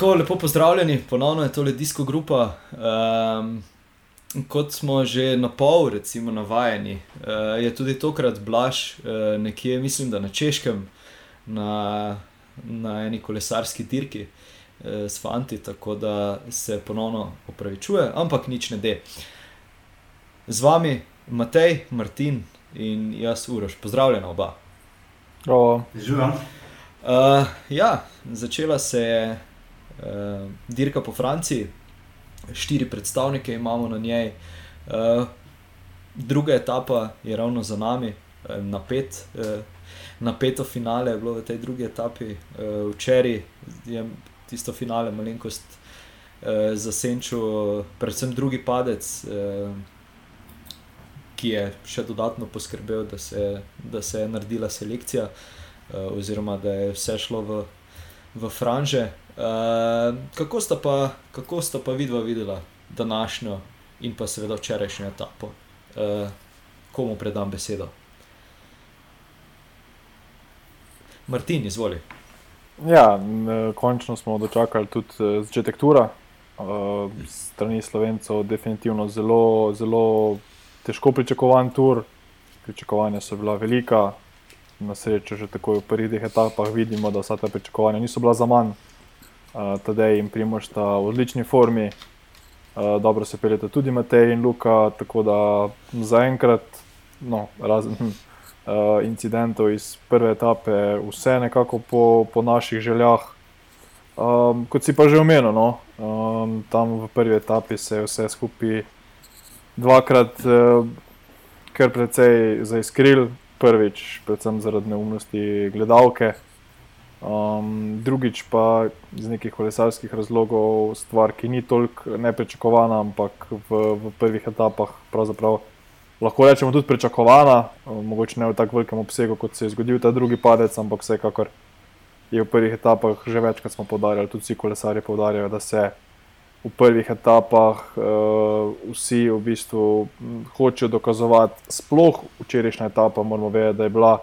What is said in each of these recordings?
Tako lepo pozdravljeni, ponovno je to le disko grupa. Um, kot smo že na pol, recimo, navajeni, uh, je tudi tokrat Blaž uh, nekje, mislim, da na Češkem, na, na eni kolesarski dirki uh, s fanti, tako da se ponovno opravičuje, ampak nič ne de. Z vami Matej, Martin in jaz, Uroš, pozdravljena oba. Živijo. Uh, ja, začela se je uh, dirka po Franciji, štiri predstavnike imamo na njej, uh, druga etapa je ravno za nami, uh, napet. Uh, Napeto finale je bilo v tej drugi etapi, uh, včeraj je tisto finale malenkost uh, zasenčil, predvsem drugi padec, uh, ki je še dodatno poskrbel, da se, da se je naredila selekcija, uh, oziroma da je vse šlo v, v franže. Uh, kako sta pa, kako sta pa vidva videla današnjo in pa seveda včerajšnjo etapo? Uh, komu predam besedo? Martin, izvoli. Ja, končno smo dočakali tudi začetek tura. Strani slovencev, definitivno zelo, zelo težko pričakovan tur. Pričakovanja so bila velika, na srečo že tako v prvih etapah vidimo, da vsa ta pričakovanja niso bila za manj. Tadej in Primož sta v odlični formi, dobro se peljete tudi Matej in Luka, tako da zaenkrat, no, razen uh, incidentov iz prve etape, vse nekako po, po naših željah. Um, kot si pa že omenil, no, um, tam v prvi etapi se je vse skupaj dvakrat uh, kar precej zaiskril, prvič, predvsem zaradi neumnosti gledalke. Um, drugič pa iz nekih kolesarskih razlogov, stvar, ki ni toliko neprečakovana, ampak v, v prvih etapah pravzaprav lahko rečemo tudi pričakovana, mogoče ne v tako velikem obsegu, kot se je zgodil ta drugi padec, ampak vsekakor je v prvih etapah že večkrat smo podarjali, tudi vsi kolesari povdarjajo, da se v prvih etapah uh, vsi v bistvu hočejo dokazovati, sploh včerajšnja etapa, moramo vedeti, da je bila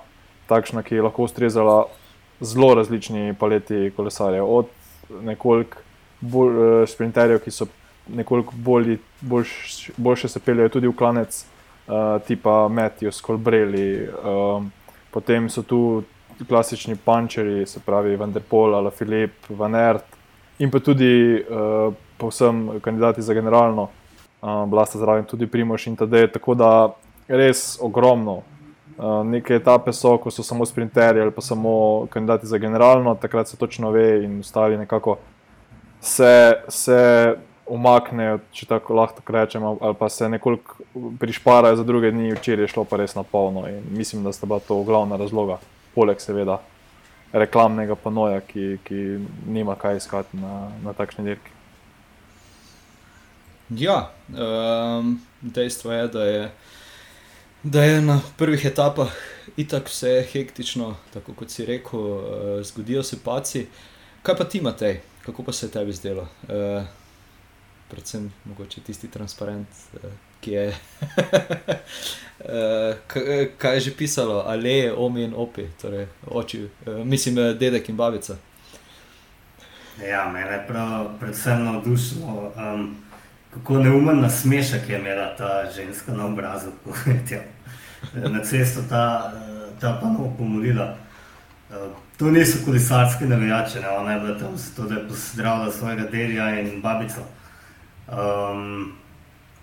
takšna, ki je lahko ustrezala zelo različni paleti kolesarjev. Od nekoliko bolj, uh, sprinterjev, ki so nekoliko bolj, boljš, boljše se peljejo tudi v klanec, uh, tipa Matthew, Skolbreli. Um, potem so tu klasični pančeri, se pravi Vanderpol, ali Filip, Van Ert in pa tudi uh, povsem kandidati za generalno. Uh, Bila sta zraven tudi Primoš in TD, tako da res ogromno Eh, neke etape so, ko so samo sprinterji ali pa samo kandidati za generalno, takrat se točno ve in ostali nekako se, se umaknejo, če tako lahko rečem, ali pa se nekoliko prišparajo za druge dni, včeraj je šlo pa res na polno in mislim, da sta bila to glavna razloga, poleg seveda reklamnega panoja, ki, ki nima kaj iskati na, na takšni dirki. Ja, um, dejstvo je, da je da je na prvih etapah itak vse hektično, tako kot si rekel, uh, zgodijo se paci. Kaj pa ti, Matej, kako pa se je tebi zdelo? Uh, predvsem mogoče tisti transparent, uh, ki je. uh, kaj je že pisalo, ali omi in opi, torej oči, uh, mislim, dedek in babica. Ja, mene je prav, predvsem navdušilo. Um, kako neumen nasmešek je imela ta ženska na obrazu, ko je na cesto ta, ta panov pomolila. To niso kolesarske navijače, ne? ona je bila tam zato, da je pozdravila svojega delja in babico. Um,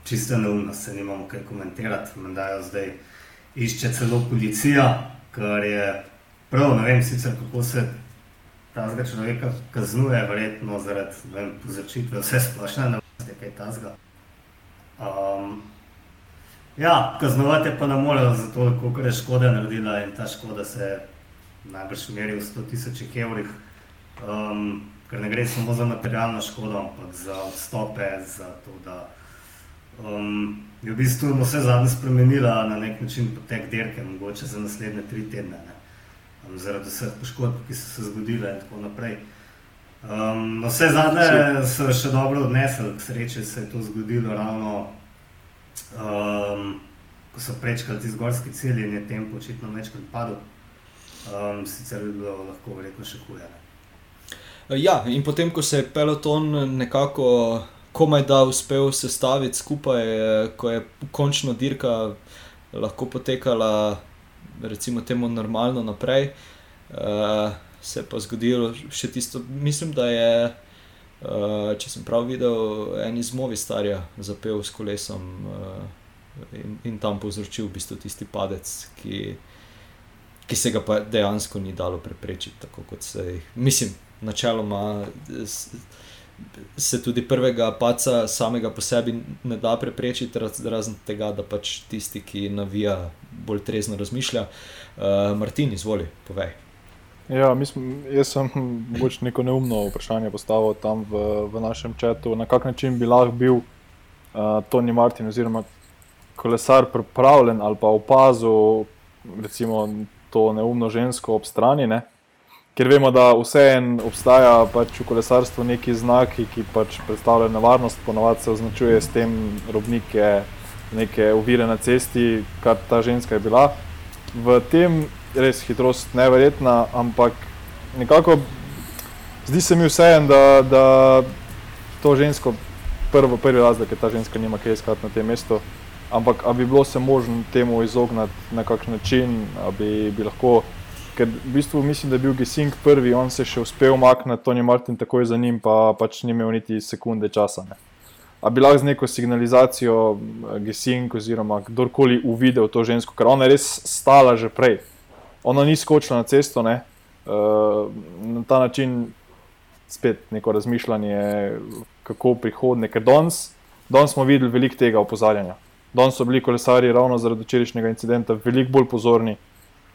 čisto neumno se nimamo kaj komentirati, menda jo zdaj išče celo policija, kar je prav, ne vem sicer kako se tazga človeka kaznuje, verjetno zaradi povzročitve vse splošne, ne vem, kaj tazga. Um, Ja, kaznovati pa ne morejo za to, koliko je škoda naredila in ta škoda se najbrž meri v 100 tisočih evrih. Um, ker ne gre samo za materialno škodo, ampak za odstope, za to, da um, je v bistvu vse zadnje spremenila na nek način potek dirke, mogoče za naslednje tri tedne. Um, zaradi vseh poškodb, ki so se zgodile in tako naprej. Um, no, vse zadnje so še dobro odnesli, k sreči se je to zgodilo ravno um, ko so prečkali ti zgorski cilj in je tempo očitno večkrat padel, um, sicer bi bilo lahko verjetno še huje. Ja, in potem, ko se je peloton nekako komaj da uspel sestaviti skupaj, ko je končno dirka lahko potekala, recimo, temu normalno naprej, uh, se je pa zgodilo še tisto, mislim, da je, uh, če sem prav videl, en iz Movi starja zapel s kolesom uh, in, in tam povzročil v bistvu tisti padec, ki, ki se ga dejansko ni dalo preprečiti, tako kot se jih, mislim, načeloma. Se tudi prvega paca samega po sebi ne da preprečiti, razen tega, da pač tisti, ki navija, bolj trezno razmišlja. Uh, Martin, izvoli, povej. Ja, mislim, jaz sem pač neko neumno vprašanje postavil tam v, v našem čatu. Na kak način bi lahko bil uh, Tony Martin oziroma kolesar pripravljen ali pa opazil recimo, to neumno žensko ob strani. Ne? Ker vemo, da vseeno obstaja pač v kolesarstvu neki znaki, ki pač predstavljajo nevarnost, ponovadi se označuje s tem robnike, neke ovire na cesti, kar ta ženska je bila. V tem res hitrost neverjetna, ampak nekako zdi se mi vseeno, da, da to žensko, prvo, prvi razlog je ta ženska, nima kaj iskati na tem mestu. Ampak ali bi bilo se možno temu izogniti na kakšen način, da bi, bi lahko. Ker v bistvu mislim, da je bil Gesink prvi, on se je še uspel umakniti, Tony Martin takoj za njim, pa pač ni imel niti sekunde časa. Ne. A bi lahko z neko signalizacijo Gesink oziroma kdorkoli uvidel to žensko, ker ona je res stala že prej ona ni skočila na cesto, ne? Uh, na ta način spet neko razmišljanje, kako prihodne. Ker danes, danes smo videli veliko tega opozarjanja. Danes so bili kolesari ravno zaradi včerajšnjega incidenta veliko bolj pozorni.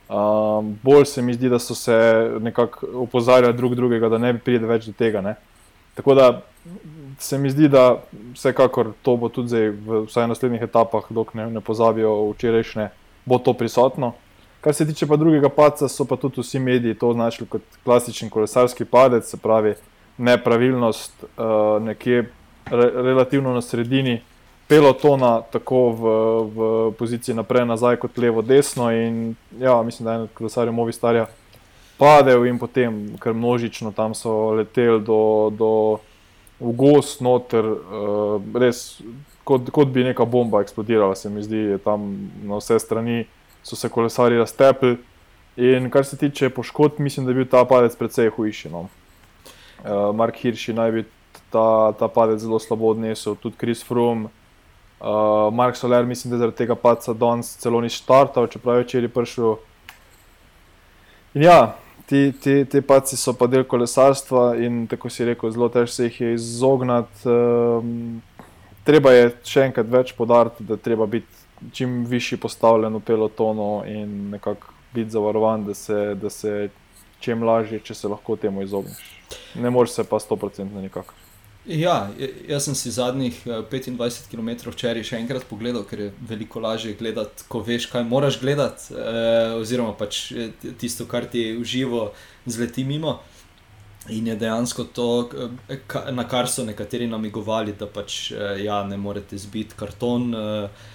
Um, bolj se mi zdi, da so se nekako opozarjali drug drugega, da ne bi pride več do tega. Ne? Tako da se mi zdi, da vsekakor to bo tudi zdaj, v vsaj naslednjih etapah, dokler ne, ne pozabijo včerajšnje, bo to prisotno. Kar se tiče pa drugega paca, so pa tudi vsi mediji to označili kot klasičen kolesarski padec, se pravi nepravilnost uh, nekje re, relativno na sredini pelotona, tako v, v poziciji naprej, nazaj, kot levo, desno. In ja, mislim, da je en od kolesarjev Movi starja padel in potem, ker množično tam so leteli do, do v gost noter, uh, res kot, kot bi neka bomba eksplodirala, se mi zdi, tam na vse strani so se kolesari raztepli. In kar se tiče poškodb, mislim, da je bil ta padec precej hujši. No. Uh, Mark Hirši naj bi ta, ta padec zelo slabo odnesel, tudi Chris Froome. Uh, Mark Soler, mislim, da je zaradi tega paca danes celo ni štartal, čeprav je včeraj prišel. In ja, ti, ti, ti paci so pa del kolesarstva in tako si rekel, zelo težko se jih je izognati. Um, treba je še enkrat več podariti, da treba biti čim višji postavljen v pelotonu in nekako biti zavarovan, da se, da se čim lažje, če se lahko temu izogneš. Ne moreš se pa 100% nikakor. Ja, jaz sem si zadnjih 25 eh, km včeraj še enkrat pogledal, ker je veliko lažje gledati, ko veš, kaj moraš gledati, eh, oziroma pač eh, tisto, kar ti v živo zleti mimo. In je dejansko to, na kar so nekateri namigovali, da pač ja, ne morete zbiti karton. Uh,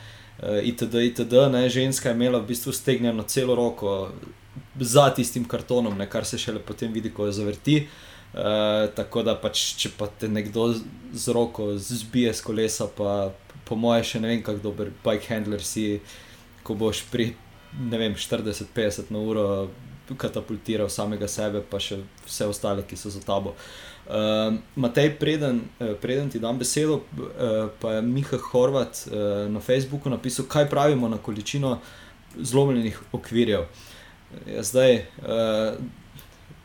itd., itd., ne, ženska je imela v bistvu stegnjeno celo roko za tistim kartonom, ne, kar se šele potem vidi, ko jo zavrti. Uh, tako da pač, če pa te nekdo z roko zbije z kolesa, pa po moje še ne vem, kako dober bike handler si, ko boš pri 40-50 na uro katapultiral samega sebe, pa še vse ostale, ki so za tabo. Uh, Matej, preden, uh, preden ti dam besedo, uh, pa je Miha Horvat uh, na Facebooku napisal, kaj pravimo na količino zlomljenih okvirjev. Ja, zdaj, uh,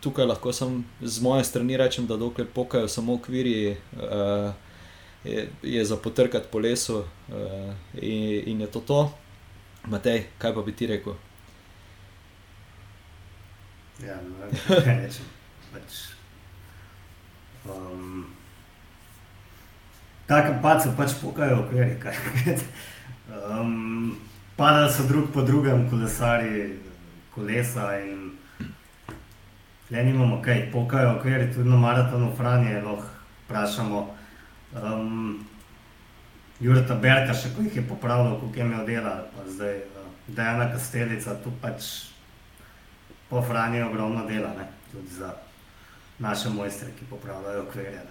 tukaj lahko sem z moje strani rečem, da dokler pokajo samo okvirji, uh, je, je za potrkati po lesu uh, in, in je to to. Matej, kaj pa bi ti rekel? Ja, no, kaj rečem. Pač Um, pač se pač pokajo, okviri. Um, Padali so drug po drugem, kolesari, kolesa in le nimamo kaj, pokajo, okviri, tudi na maratonu Franje lahko vprašamo. Um, Jurta Berka, še ko jih je popravljal, koliko je imel dela, zdaj uh, Dejana Kastelica, tu pač po Franje ogromno dela, ne, tudi za naše mojstre, ki popravljajo okvirje.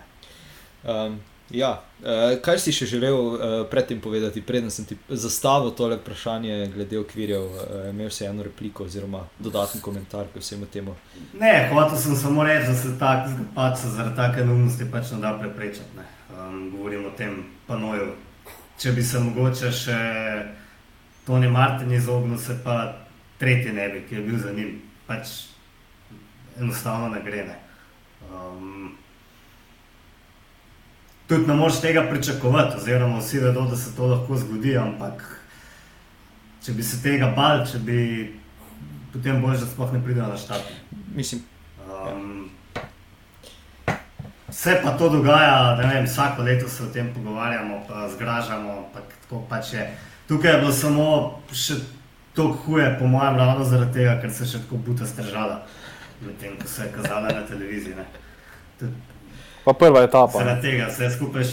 Um, ja, uh, kaj si še želel uh, predtem povedati, preden sem ti zastavil tole vprašanje glede okvirjev? Uh, imel si eno repliko oziroma dodatni komentar k vsemu temu? Ne, hotel sem samo reči, da se tak zgapad zaradi take neumnosti pač ne da preprečati. Ne. Um, govorim o tem panoju. Če bi se mogoče še Tony Martin izognil, se pa tretji ne bi, ki je bil za njim. Pač enostavno ne gre. Ne. Um, tudi ne moreš tega pričakovati, oziroma vsi vedo, da se to lahko zgodi, ampak če bi se tega bal, če bi potem bolj, da sploh ne pridejo na štat. Mislim. Um, Vse pa to dogaja, da vem, vsako leto se o tem pogovarjamo, pa zgražamo. Pa tako pač je. Tukaj je bilo samo še tako huje, po mojem, ravno zaradi tega, ker se še tako buta stržala, medtem ko se je kazala na televiziji. Pa prva etapa. Zaradi tega vse skupaj,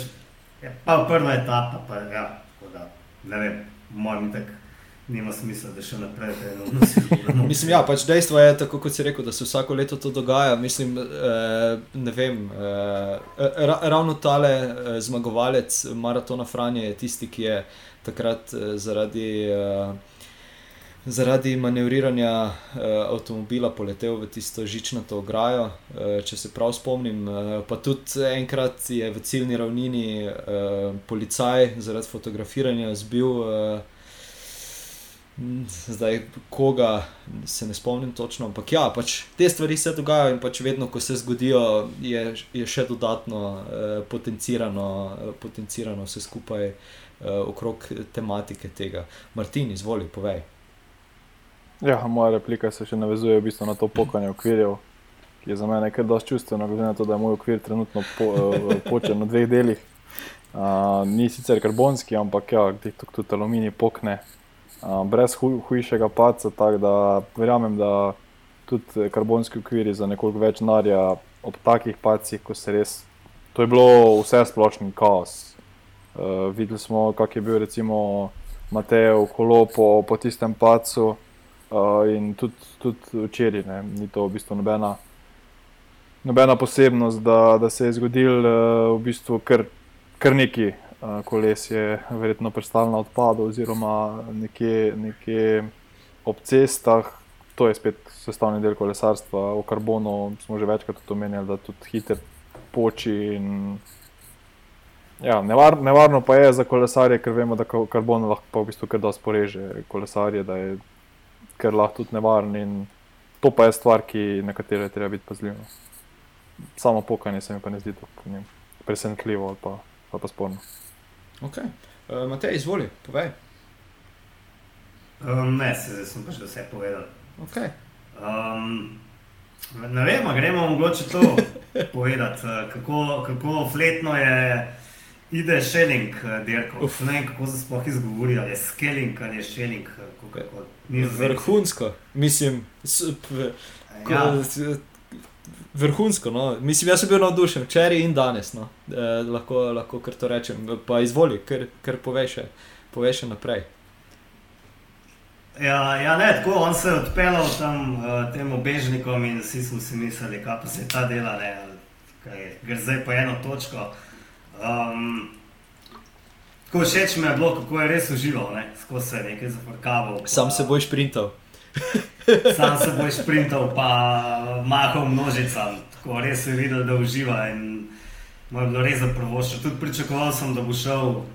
ja, pa prva etapa, pa ja, da, ne vem, moj tak. Nima smisla, da še naprej tega Mislim, ja, pač dejstvo je, tako kot si rekel, da se vsako leto to dogaja. Mislim, eh, ne vem. Eh, ra, ravno tale eh, zmagovalec maratona Franja je tisti, ki je takrat eh, zaradi. Eh, zaradi manevriranja uh, avtomobila poletel v tisto žičnato ograjo. Uh, če se prav spomnim, uh, pa tudi enkrat je v ciljni ravnini uh, policaj zaradi fotografiranja zbil. Uh, Zdaj, koga se ne spomnim točno, ampak ja, pač te stvari se dogajajo in pač vedno, ko se zgodijo, je, je še dodatno eh, potencirano, eh, potencirano vse skupaj eh, okrog tematike tega. Martin, izvoli, povej. Ja, moja replika se še navezuje v bistvu na to pokanje okvirjev, ki je za mene kar dosti čustveno, glede na to, da je moj okvir trenutno po, uh, počen na dveh delih. Uh, ni sicer karbonski, ampak ja, tudi aluminij pokne uh, brez huj, hujšega paca. Tako da verjamem, da tudi karbonski okviri za nekoliko več narja ob takih pacih, ko se res. To je bilo vse splošni kaos. Uh, videli smo, kak je bil recimo Mateo Kolo po, po tistem pacu. Uh, in tudi, tudi včeraj ne, ni to v bistvu nobena, nobena posebnost, da, da se je zgodil uh, v bistvu kar, kar neki uh, koles, je verjetno prestalo na odpadu, oziroma nekje, nekje ob cestah. To je spet sestavni del kolesarstva. O karbonu smo že večkrat omenjali, da tudi hiter poči. In, ja, nevar, nevarno pa je za kolesarje, ker vemo, da karbon lahko v bistvu kar da sporeže kolesarje ker lahko tudi nevaren. In to pa je stvar, ki, na katero je treba biti pazljiv. Samo pokanje se mi pa ne zdi tako presenetljivo ali pa, ali pa sporno. Ok, uh, Matej, izvoli, povej. Um, ne, se, sem pač vse povedal. Okay. Um, ne vem, gremo mogoče to povedati, eh, kako, kako fletno je ide šeling, eh, dirko. Ne vem, kako se sploh izgovori, ali je skeling ali je šeling. Eh, vrhunsko, mislim. Ja. Vrhunsko, no. mislim, jaz sem bil navdušen, včeraj in danes. No. Eh, lahko, lahko kar to rečem. Pa izvoli, ker, ker poveš, poveš naprej. Ja, ja, ne, tako on se je odpeljal tam uh, tem obežnikom in vsi smo si mislili, kako se ta dela, ne, gre zdaj po eno točko. Um, tako všeč mi je bilo, kako je res užival, skozi se nekaj zafrkaval. Pa... Sam se boš printal. Sam se boš printal, pa mahal množicam. Tako res je videl, da uživa in mu je bilo res za prvošče. Tudi pričakoval sem, da bo šel uh,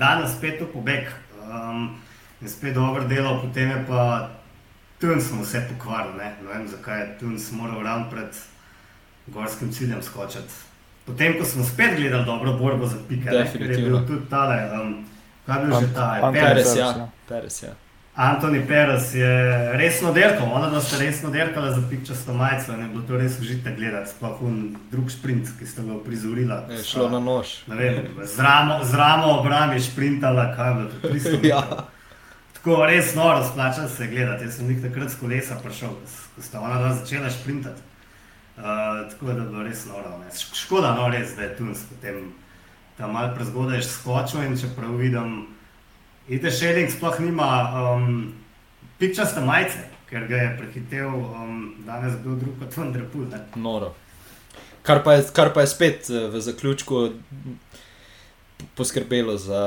danes spet v pobeg um, in spet dobro delo, potem je pa tun smo vse pokvarili. Ne? ne vem, zakaj je tun moral ravno pred gorskim ciljem skočiti. Potem, ko smo spet gledali dobro borbo za pike, je bil tudi tale, um, kaj bi že ta Peres. Ja. Peres ja. Antoni Peres je resno dirkal, ona da ste resno dirkali za pikčasto majico in je bilo to res užite gledati, sploh un drug sprint, ki ste ga prizorila. Je šlo na nož. Z ramo, z ramo obrambi šprintala, kaj bi to 300 ja. Tako res noro splača se gledati, jaz sem jih takrat s kolesa prišel, ko sta ona dva začela šprintati. Uh, tako da je bilo res noro. Ne. Škoda, no, res, da je tu potem tam malo prezgodaj skočil in če prav vidim, ide še en, sploh nima um, pikčaste majice, ker ga je prehitev um, danes kdo drug kot Vendrepul. Noro. Kar pa, je, kar pa je spet eh, v zaključku poskrbelo za.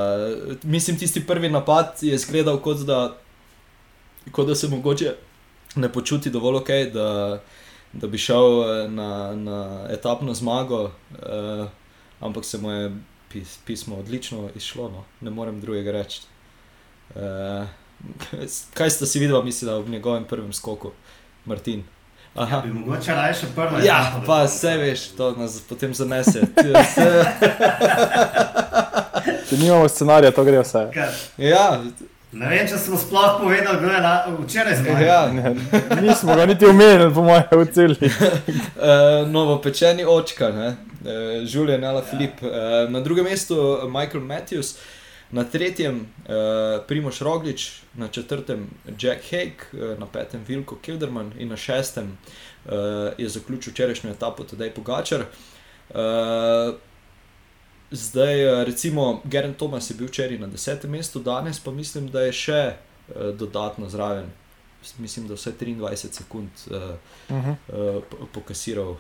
Mislim, tisti prvi napad je izgledal kot da, kot da se mogoče ne počuti dovolj ok, da, da bi šel eh, na, na etapno zmago, uh, ampak se mu je pis, pismo odlično izšlo, no. ne morem drugega reči. Uh, kaj ste si videli, mislim, v njegovem prvem skoku, Martin? Ja, bi mogoče raje prvo. Ja, pa vse veš, to nas potem zanese. Če nimamo scenarija, to gre vse. Ja. Ne vem, če smo sploh povedali, kdo je na, včeraj zmagal. Ja. Nismo ga niti omenili, po mojem, v celi. uh, novo pečeni očka, uh, Julian Ala Filip. Uh, na drugem mestu Michael Matthews, na tretjem uh, Primoš Roglič, na četrtem Jack Hake, uh, na petem Vilko Kilderman in na šestem uh, je zaključil včerajšnjo etapo Tadej Pogačar. Uh, Zdaj, recimo, Geren Thomas je bil včeraj na desetem mestu, danes pa mislim, da je še uh, dodatno zraven. Mislim, da vse 23 sekund uh, uh -huh. uh, pokasiral. Uh,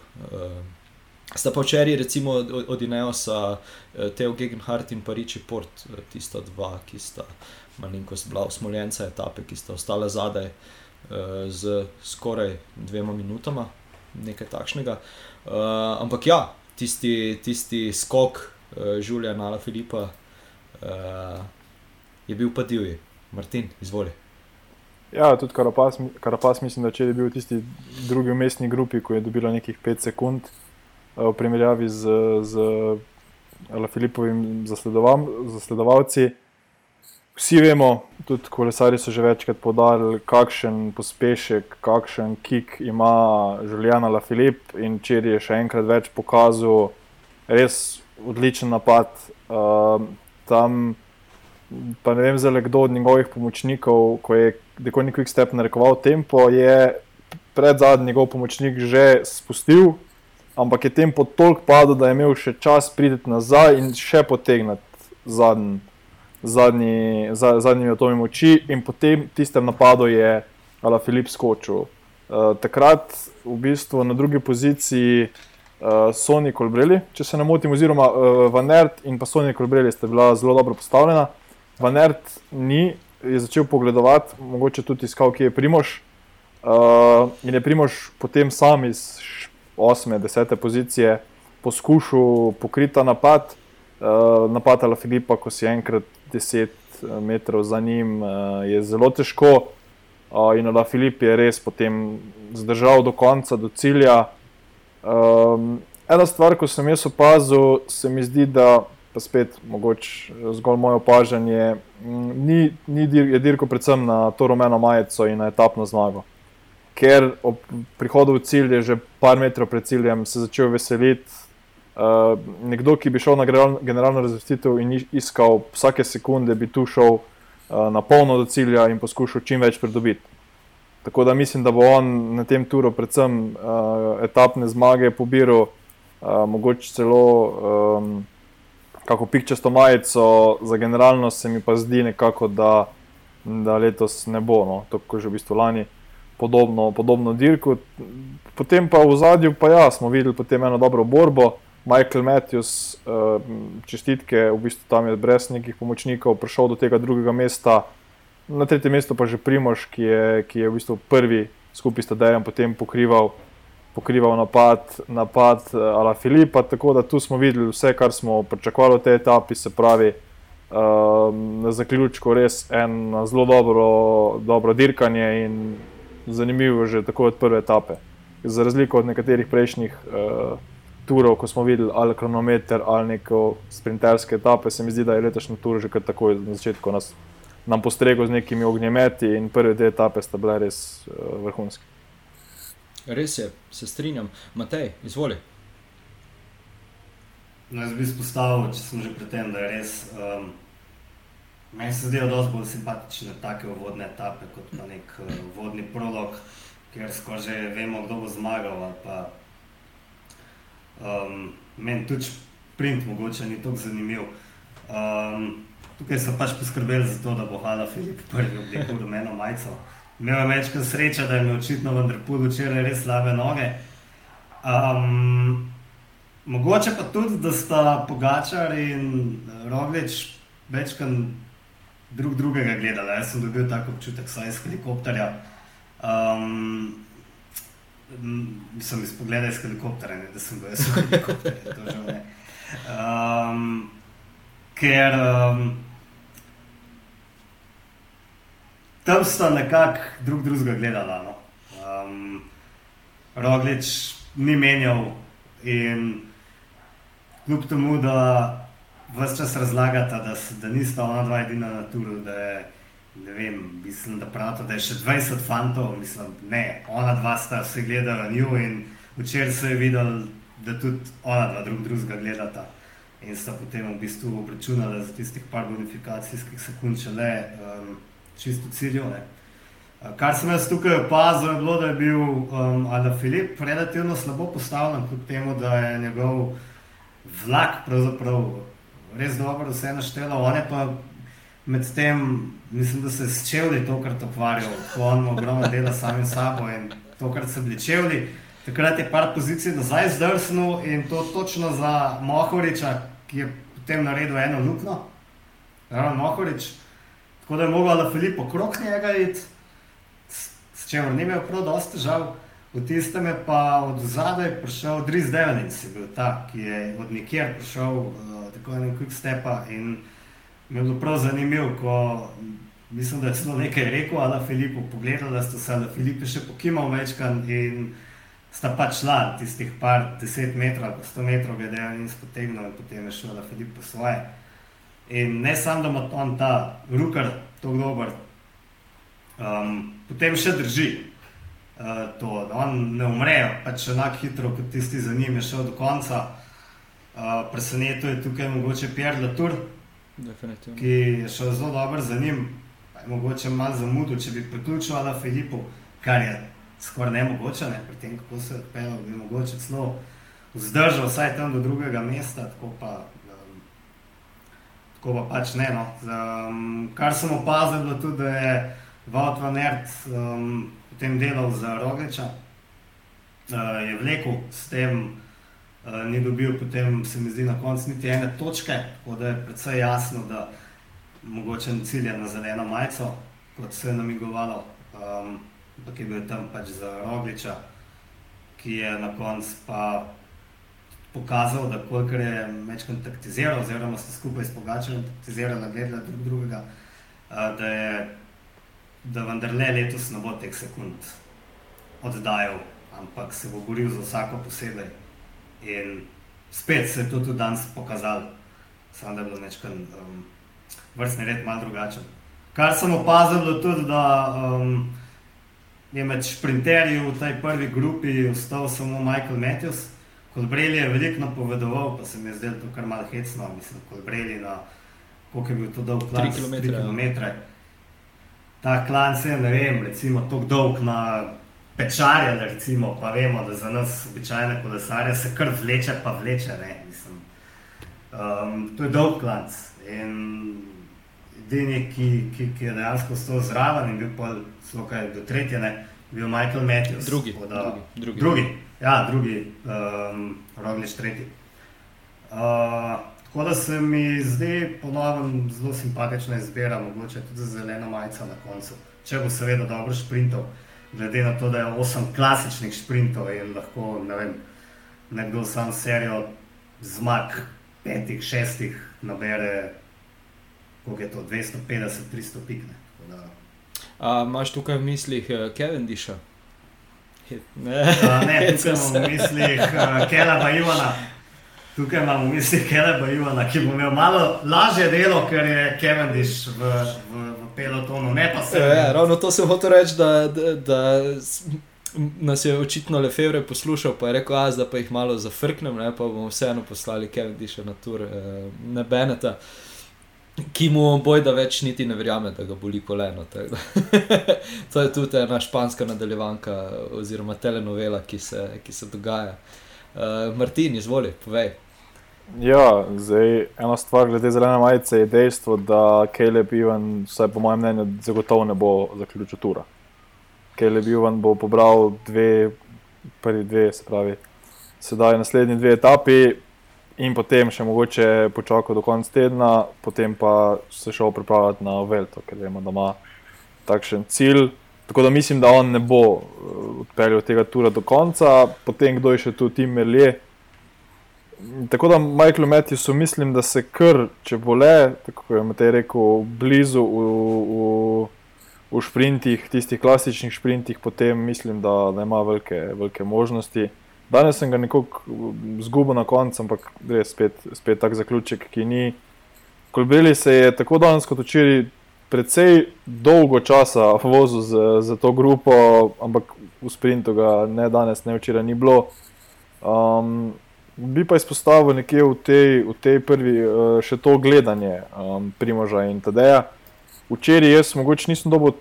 sta pa včeraj, recimo, od Ineosa, uh, Teo Gegenhardt in Pariči Port, uh, tista dva, ki sta malenkost bila usmoljenca etape, ki sta ostala zadaj uh, z skoraj dvema minutama, nekaj takšnega. Uh, ampak ja, tisti, tisti skok uh, Žuljana ali Filipa, uh, je bil pa divji, Martin, izvoli. Ja, tudi Karapas, Karapas mislim, da če je bil tisti drugi v mestni grupi, ko je dobila nekih 5 sekund uh, v primerjavi z, z Filipovim zasledovalci. Vsi vemo, tudi kolesari so že večkrat podarili, kakšen pospešek, kakšen kik ima Žuljana La Filip in če je še enkrat več pokazal, res odličen napad. Uh, tam pa ne vem, zelo kdo od njegovih pomočnikov, ko je nekoliko Quick Step narekoval tempo, je pred zadnjim njegov pomočnik že spustil, ampak je tempo toliko padel, da je imel še čas priti nazaj in še potegniti zadnji. Zadnji, zadnjimi atomi moči, in potem tistem napadu je Ala Filip skočil. Uh, takrat, v bistvu na drugi poziciji, uh, Sony Colbrelli, če se ne motim, oziroma uh, Van Ert in pa Sony Colbrelli sta bila zelo dobro postavljena. Van Ert ni, je začel pogledovati, mogoče tudi iskal, kje je Primož. Uh, in je Primož potem sam iz 8. 10. pozicije poskušal pokriti napad, uh, napad Ala Filipa, ko si enkrat 10 metrov za njim, uh, je zelo težko. Uh, in Ala Filip je res potem zdržal do konca, do cilja. Um, ena stvar, ko sem jaz opazil, se mi zdi, da pa spet mogoče zgolj moje opažanje, ni, ni dir, je dirko predvsem na to rumeno majico in na etapno zmago. Ker ob prihodu v cilj je že par metrov pred ciljem se začel veseliti. Uh, nekdo, ki bi šel na generalno razvrstitev in iskal vsake sekunde, bi tu šel uh, na polno do cilja in poskušal čim več pridobiti. Tako da mislim, da bo on na tem turu, predvsem uh, etapne zmage, pobiral uh, mogoče celo um, kako pikčasto majico, za generalno se mi pa zdi nekako, da, da letos ne bo, no, tako že v bistvu lani. Podobno, podobno dirko. Potem pa v zadju, pa ja, smo videli eno dobro borbo. Michael Matthews, čestitke, v bistvu tam je brez nekih pomočnikov prišel do tega drugega mesta, na tretjem mestu pa že Primož, ki je, ki je v bistvu prvi skupaj s Tadejem potem pokrival, pokrival napad, napad uh, Ala Filipa. Tako da tu smo videli vse, kar smo pričakovali v tej etapi, se pravi. Uh, na zaključku res eno zelo dobro, dobro dirkanje in zanimivo že tako od prve etape. Za razliko od nekaterih prejšnjih uh, turov, ko smo videli ali kronometer ali neko sprinterske etape, se mi zdi, da je letošnji tur že takoj na začetku nas nam postregel z nekimi ognjemeti, in prve dve etape sta bile res uh, vrhunske. Res je, se strinjam. Matej, izvoli. No, jaz bi izpostavil, če sem že pri tem, da je res. Um, meni se zdijo dosti bolj simpatične take vodne etape kot pa nek uh, vodni prolog, ker skoraj že vemo, kdo bo zmagal. Pa, um, meni tudi print mogoče ni tako zanimiv. Um, Tukaj so pač poskrbeli za to, da bo Hala Filip prvi oblekel rumeno majico. Imel je večkrat sreča, da je imel očitno v Andrepulu včeraj res slabe noge. Um, mogoče pa tudi, da sta Pogačar in Roglič večkrat drug drugega gledala. Jaz sem dobil tako občutek, saj iz helikopterja. Um, Mislim, iz pogleda iz helikoptera, ne, da sem bil jaz v helikopterju. Um, ker um, tam sta nekako drug drugega gledala. No. Um, Roglič ni menjal in kljub temu, da vse čas razlagata, da, da nista ona dva edina na turu, da je, ne vem, mislim, da pravijo, da je še 20 fantov, mislim, ne, ona dva sta se gledala njo in včeraj se je videl, da tudi ona dva drug drugega gledata. In sta potem v bistvu obračunala za tistih par bonifikacijskih sekund, če le um, čisto ciljo. Ne. Kar sem jaz tukaj opazil, je bilo, da je bil um, Ala Filip relativno slabo postavljen, kljub temu, da je njegov vlak pravzaprav res dobro vse naštelo. On je pa med tem, mislim, da se je s čevlji tokrat ukvarjal, ko on ima ogromno dela samim sabo in tokrat se bili čevlji. Takrat je par pozicij nazaj zdrsnil in to točno za Mohoriča, ki je potem naredil eno luknjo, ravno Mohorič. Tako da je mogel Ala Filip okrog njega iti, s čemer ni imel prav dosti težav. V tistem je pa od zadaj prišel Dries Devenic, ki je bil ta, ki je od nikjer prišel, uh, tako en quick stepa in mi je bilo prav zanimivo, ko mislim, da je celo nekaj rekel, Ala Filipu pogledal, da sta se Ala Filipe še pokimal večkan in sta pač šla tistih par deset metrov, sto metrov, glede na njih potegnil in potem je šel Ala Filip po svoje. In ne samo, da ima on ta rukar, to dober, um, potem še drži. Uh, to, da on ne umre, pač enako hitro kot tisti za njim je šel do konca. Uh, Presenečen je tukaj mogoče Pierre Latour, ki je šel zelo dobro za njim, pa je mogoče malo zamudil, če bi priključil Ala Filipu, kar je skoraj ne mogoče, ne, pri tem, kako se je odpeljal, bi mogoče celo vzdržal vsaj tam do drugega mesta, tako pa, tako pa pač ne. No. Um, kar sem opazil, je tudi, da je Vod van Ert um, potem delal za Rogeča, uh, je vlekel s tem, uh, ni dobil potem, se mi zdi, na koncu niti ene točke, tako da je predvsej jasno, da mogoče ne cilja na zeleno majico, kot se je namigovalo, um, ampak je bil tam pač za Rogeča, ki je na koncu pa pokazal, da kolikor je več kontaktiziral, oziroma sta skupaj s Pogačem kontaktizirala, gledala drug drugega, da je da vendarle letos ne bo teh sekund oddajal, ampak se bo boril za vsako posebej. In spet se je to tudi danes pokazalo, samo da je bilo nekaj um, vrstni red malo drugačen. Kar sem opazil, tudi, da um, je med sprinterji v tej prvi grupi ostal samo Michael Matthews. Kolbreli je veliko napovedoval, pa se mi je zdelo to kar malo hecno, mislim, kolbreli na koliko je bil to dolg, 3 km ta klan se ne vem, recimo tako dolg na pečarja, da recimo, pa vemo, da za nas običajne kolesarje se kar vleče, pa vleče, ne, mislim. Um, to je dolg klan in edini, ki, ki, ki je dejansko stal zraven in bil pa zelo kaj do tretje, ne, bil Michael Matthews. Drugi, da, drugi, drugi. drugi. Ja, drugi, um, Roglič tretji. Uh, Tako da se mi zdi ponovno zelo simpatična izbira, mogoče tudi za zeleno majico na koncu. Če bo seveda dobro sprintov, glede na to, da je osem klasičnih sprintov in lahko ne vem, nekdo sam serijo zmag, petih, šestih, nabere, koliko je to, 250-300 pikne. Imáš tukaj v mislih uh, Kevin Diša? Ne, uh, ne tukaj imam v mislih uh, Kelaba Ivana. Tukaj imamo v mislih Keleba Ivana, ki bo imel malo lažje delo, ker je Kevendiš v, v, v pelotonu, ne pa se. Ja, ravno to sem hotel reči, da, da, da nas je očitno Lefebvre poslušal, pa je rekel, da pa jih malo zafrknem, ne, pa bomo vseeno poslali Kevendiša na tur, eh, ne Beneta. Ki mu boj, da več niti ne verjame, da ga boli koleno. to je tudi ena španska nadaljevanka, oziroma telenovela, ki se, ki se dogaja. Uh, Martin, izvoli, povej. Ja, zdaj, ena stvar glede zelene majice je dejstvo, da Caleb Ivan, vsaj po mojem mnenju, zagotovo ne bo zaključil tura. Caleb Ivan bo pobral dve, prvi dve, se pravi, sedaj naslednji dve etapi in potem še mogoče počakal do konca tedna, potem pa se šel pripravljati na Velto, ker vemo, da ima takšen cilj. Tako da mislim, da on ne bo uh, odpeljal tega tura do konca, potem kdo je še tu, Tim Merlje. Tako da Michael Matthews, mislim, da se kar, če bo le, tako je Matej rekel, blizu v, v, v sprintih, tistih klasičnih sprintih, potem mislim, da, da ima velike, velike možnosti. Danes sem ga nekoliko zgubil na koncu, ampak res spet, spet tak zaključek, ki ni. Kolbeli se je tako danes kot včeraj precej dolgo časa vozil za, za to grupo, ampak v sprintu ga ne danes, ne včeraj ni bilo. Um, bi pa izpostavil nekje v tej, v tej prvi uh, še to gledanje um, Primoža in Tadeja. Včeraj jaz mogoče nisem dobil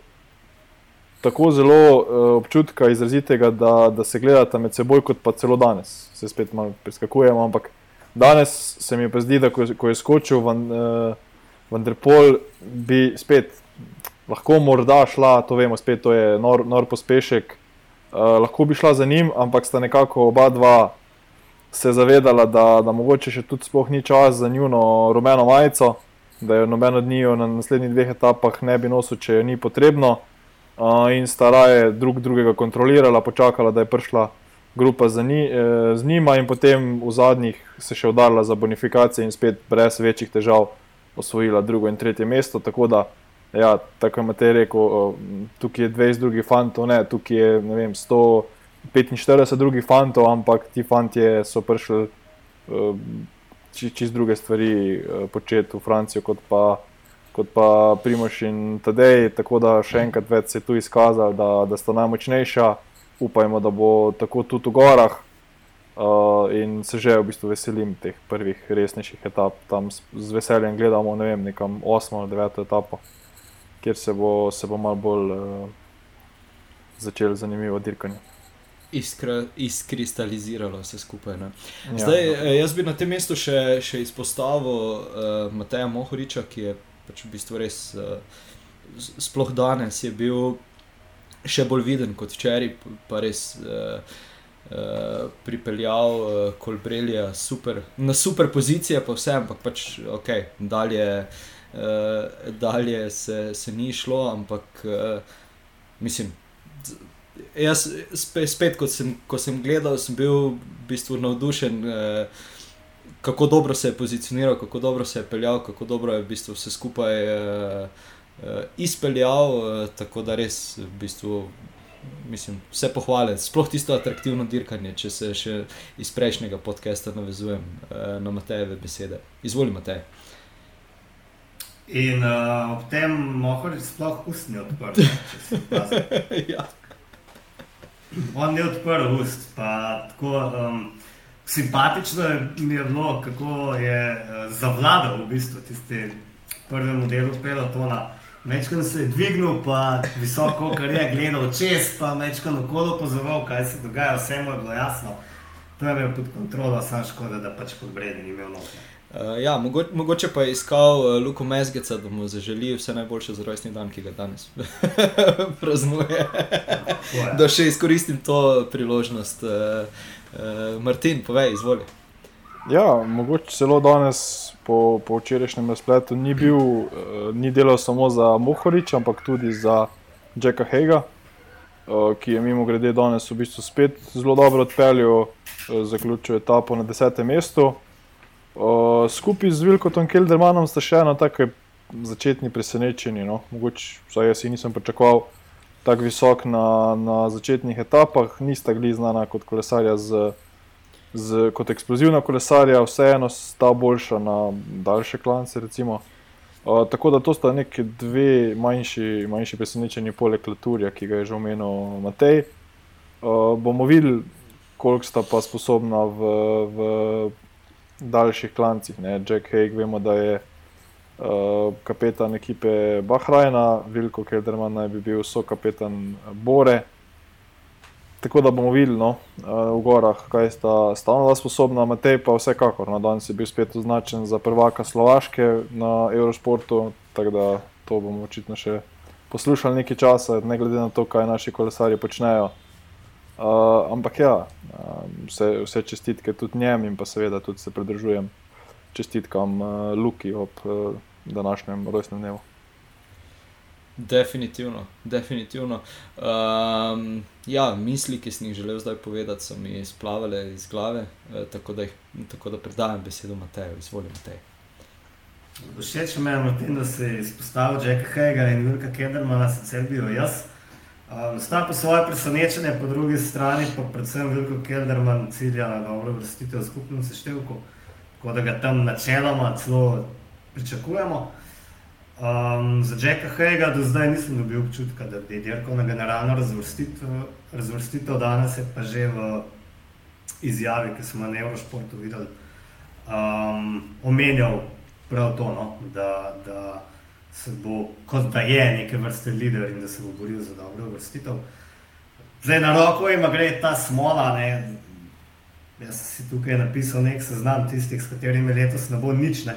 tako zelo uh, občutka izrazitega, da, da se gledata med seboj, kot pa celo danes. Se spet malo preskakujemo, ampak danes se mi pa zdi, da ko, ko je skočil van, uh, vendar pol bi spet lahko morda šla, to vemo, spet to je nor, nor pospešek, uh, lahko bi šla za njim, ampak sta nekako oba dva se zavedala, da, da mogoče še tudi sploh ni čas za njuno rumeno majico, da jo noben od njiju na naslednjih dveh etapah ne bi nosil, če jo ni potrebno. Uh, in sta raje drug drugega kontrolirala, počakala, da je prišla grupa ni, eh, z njima, in potem v zadnjih se še udarila za bonifikacije, in spet brez večjih težav osvojila drugo in tretje mesto. Tako da, ja, tako imate rekel, tukaj je 20 drugih fantov, ne, tukaj je ne vem, 145 drugih fantov, ampak ti fanti so prišli čist druge stvari početi v Francijo, kot pa, kot pa Primoš in Tadej. Tako da še enkrat več se je tu izkazalo, da, da sta najmočnejša. Upajmo, da bo tako tudi v gorah, Uh, in se že v bistvu veselim teh prvih resnejših etap. Tam z veseljem gledamo, ne vem, nekam 8 ali 9 etapo, kjer se bo, se bo malo bolj uh, začel zanimivo dirkanje. Iskra, izkristaliziralo se skupaj. Ja, Zdaj, ja. Jaz bi na tem mestu še, še izpostavil uh, Mateja Mohoriča, ki je pač v bistvu res, uh, sploh danes, je bil še bolj viden kot včeraj, pa res. Uh, uh, pripeljal uh, Kolbrelja super, na super pozicije, pa vse, ampak pač ok, dalje, uh, dalje se, se ni šlo, ampak uh, mislim. Jaz, spet, spet ko, sem, ko sem gledal, sem bil v bistvu navdušen, eh, kako dobro se je pozicioniral, kako dobro se je peljal, kako dobro je v bistvu vse skupaj eh, eh, izpeljal. Eh, tako da res v bistvu mislim, vse pohvale, sploh tisto atraktivno dirkanje, če se še iz prejšnjega podcasta navezujem uh, na Matejeve besede. Izvoli, Matej. In uh, ob tem mohor sploh ust ni odprl. ja. On je odprl ust, pa tako um, simpatično mi je bilo, kako je uh, zavladal v bistvu tisti prvemu delu pelotona. Mečkan se je dvignil, pa visoko, kar je gledal čez, pa mečkan okolo pozoroval, kaj se dogaja, vse mu je bilo jasno. To je imel pod kontrolo, samo škoda, da pač pod bredi ni imel noč. Uh, ja, mogo, mogoče pa je iskal uh, Luko Mezgeca, da mu zaželi vse najboljše za rojstni dan, ki ga danes praznuje. Da še izkoristim to priložnost. Uh, uh, Martin, povej, izvoli. Ja, mogoče celo danes po, po včerajšnjem razpletu ni, bil, uh, ni delal samo za Mohorič, ampak tudi za Jacka Hega, uh, ki je mimo grede danes v bistvu spet zelo dobro odpeljal, uh, zaključil etapo na desetem mestu. Uh, skupaj z Vilkotom Keldermanom sta še eno tako začetni presenečenje. No? Mogoče, vsaj jaz nisem pričakoval tako visok na, na začetnih etapah, nista gli znana kot kolesarja z z, kot eksplozivna kolesarja, vseeno sta boljša na daljše klance. Uh, tako da to sta neki dve manjši, manjši presenečenji, poleg Laturja, ki ga je že omenil Matej. Uh, bomo videli, koliko sta pa sposobna v, v daljših klancih. Ne? Jack Haig, vemo, da je uh, kapetan ekipe Bahrajna, Vilko Kelderman naj bi bil so kapetan Bore. Tako da bomo videli no, eh, v gorah, kaj sta stalno sposobna, Matej pa vsekakor. No, danes je bil spet označen za prvaka Slovaške na Eurosportu, tako da to bomo očitno še poslušali nekaj časa, ne glede na to, kaj naši kolesari počnejo. Uh, ampak ja, um, vse, vse čestitke tudi njem in pa seveda tudi se pridružujem čestitkam uh, Luki ob uh, današnjem rojstnem dnevu. Definitivno, definitivno. Um, ja, misli, ki sem jih želel zdaj povedati, so mi splavale iz glave, eh, tako, da jih, tako da predajam besedo Mateju, izvolim Matej. Všeč mi je, da si izpostavil Jacka Hega in Vilka Kedermana, sicer bil jaz. Um, sta pa svoje presenečenje, po drugi strani pa predvsem Vilko Kederman cilja na dobro vrstitev skupnem seštevku, tako da ga tam načeloma celo pričakujemo. Um, za Jacka Hega do zdaj nisem dobil občutka, da bi dirkal na generalno razvrstitev, razvrstitev, danes je pa že v izjavi, ki smo na Eurošportu videli, um, omenjal prav to, no, da, da se bo, kot da je neke vrste lider in da se bo boril za dobro vrstitev. Zdaj na roko ima gre ta smola, ne. Jaz si tukaj napisal nek seznam tistih, s katerimi letos ne bo nič. Ne.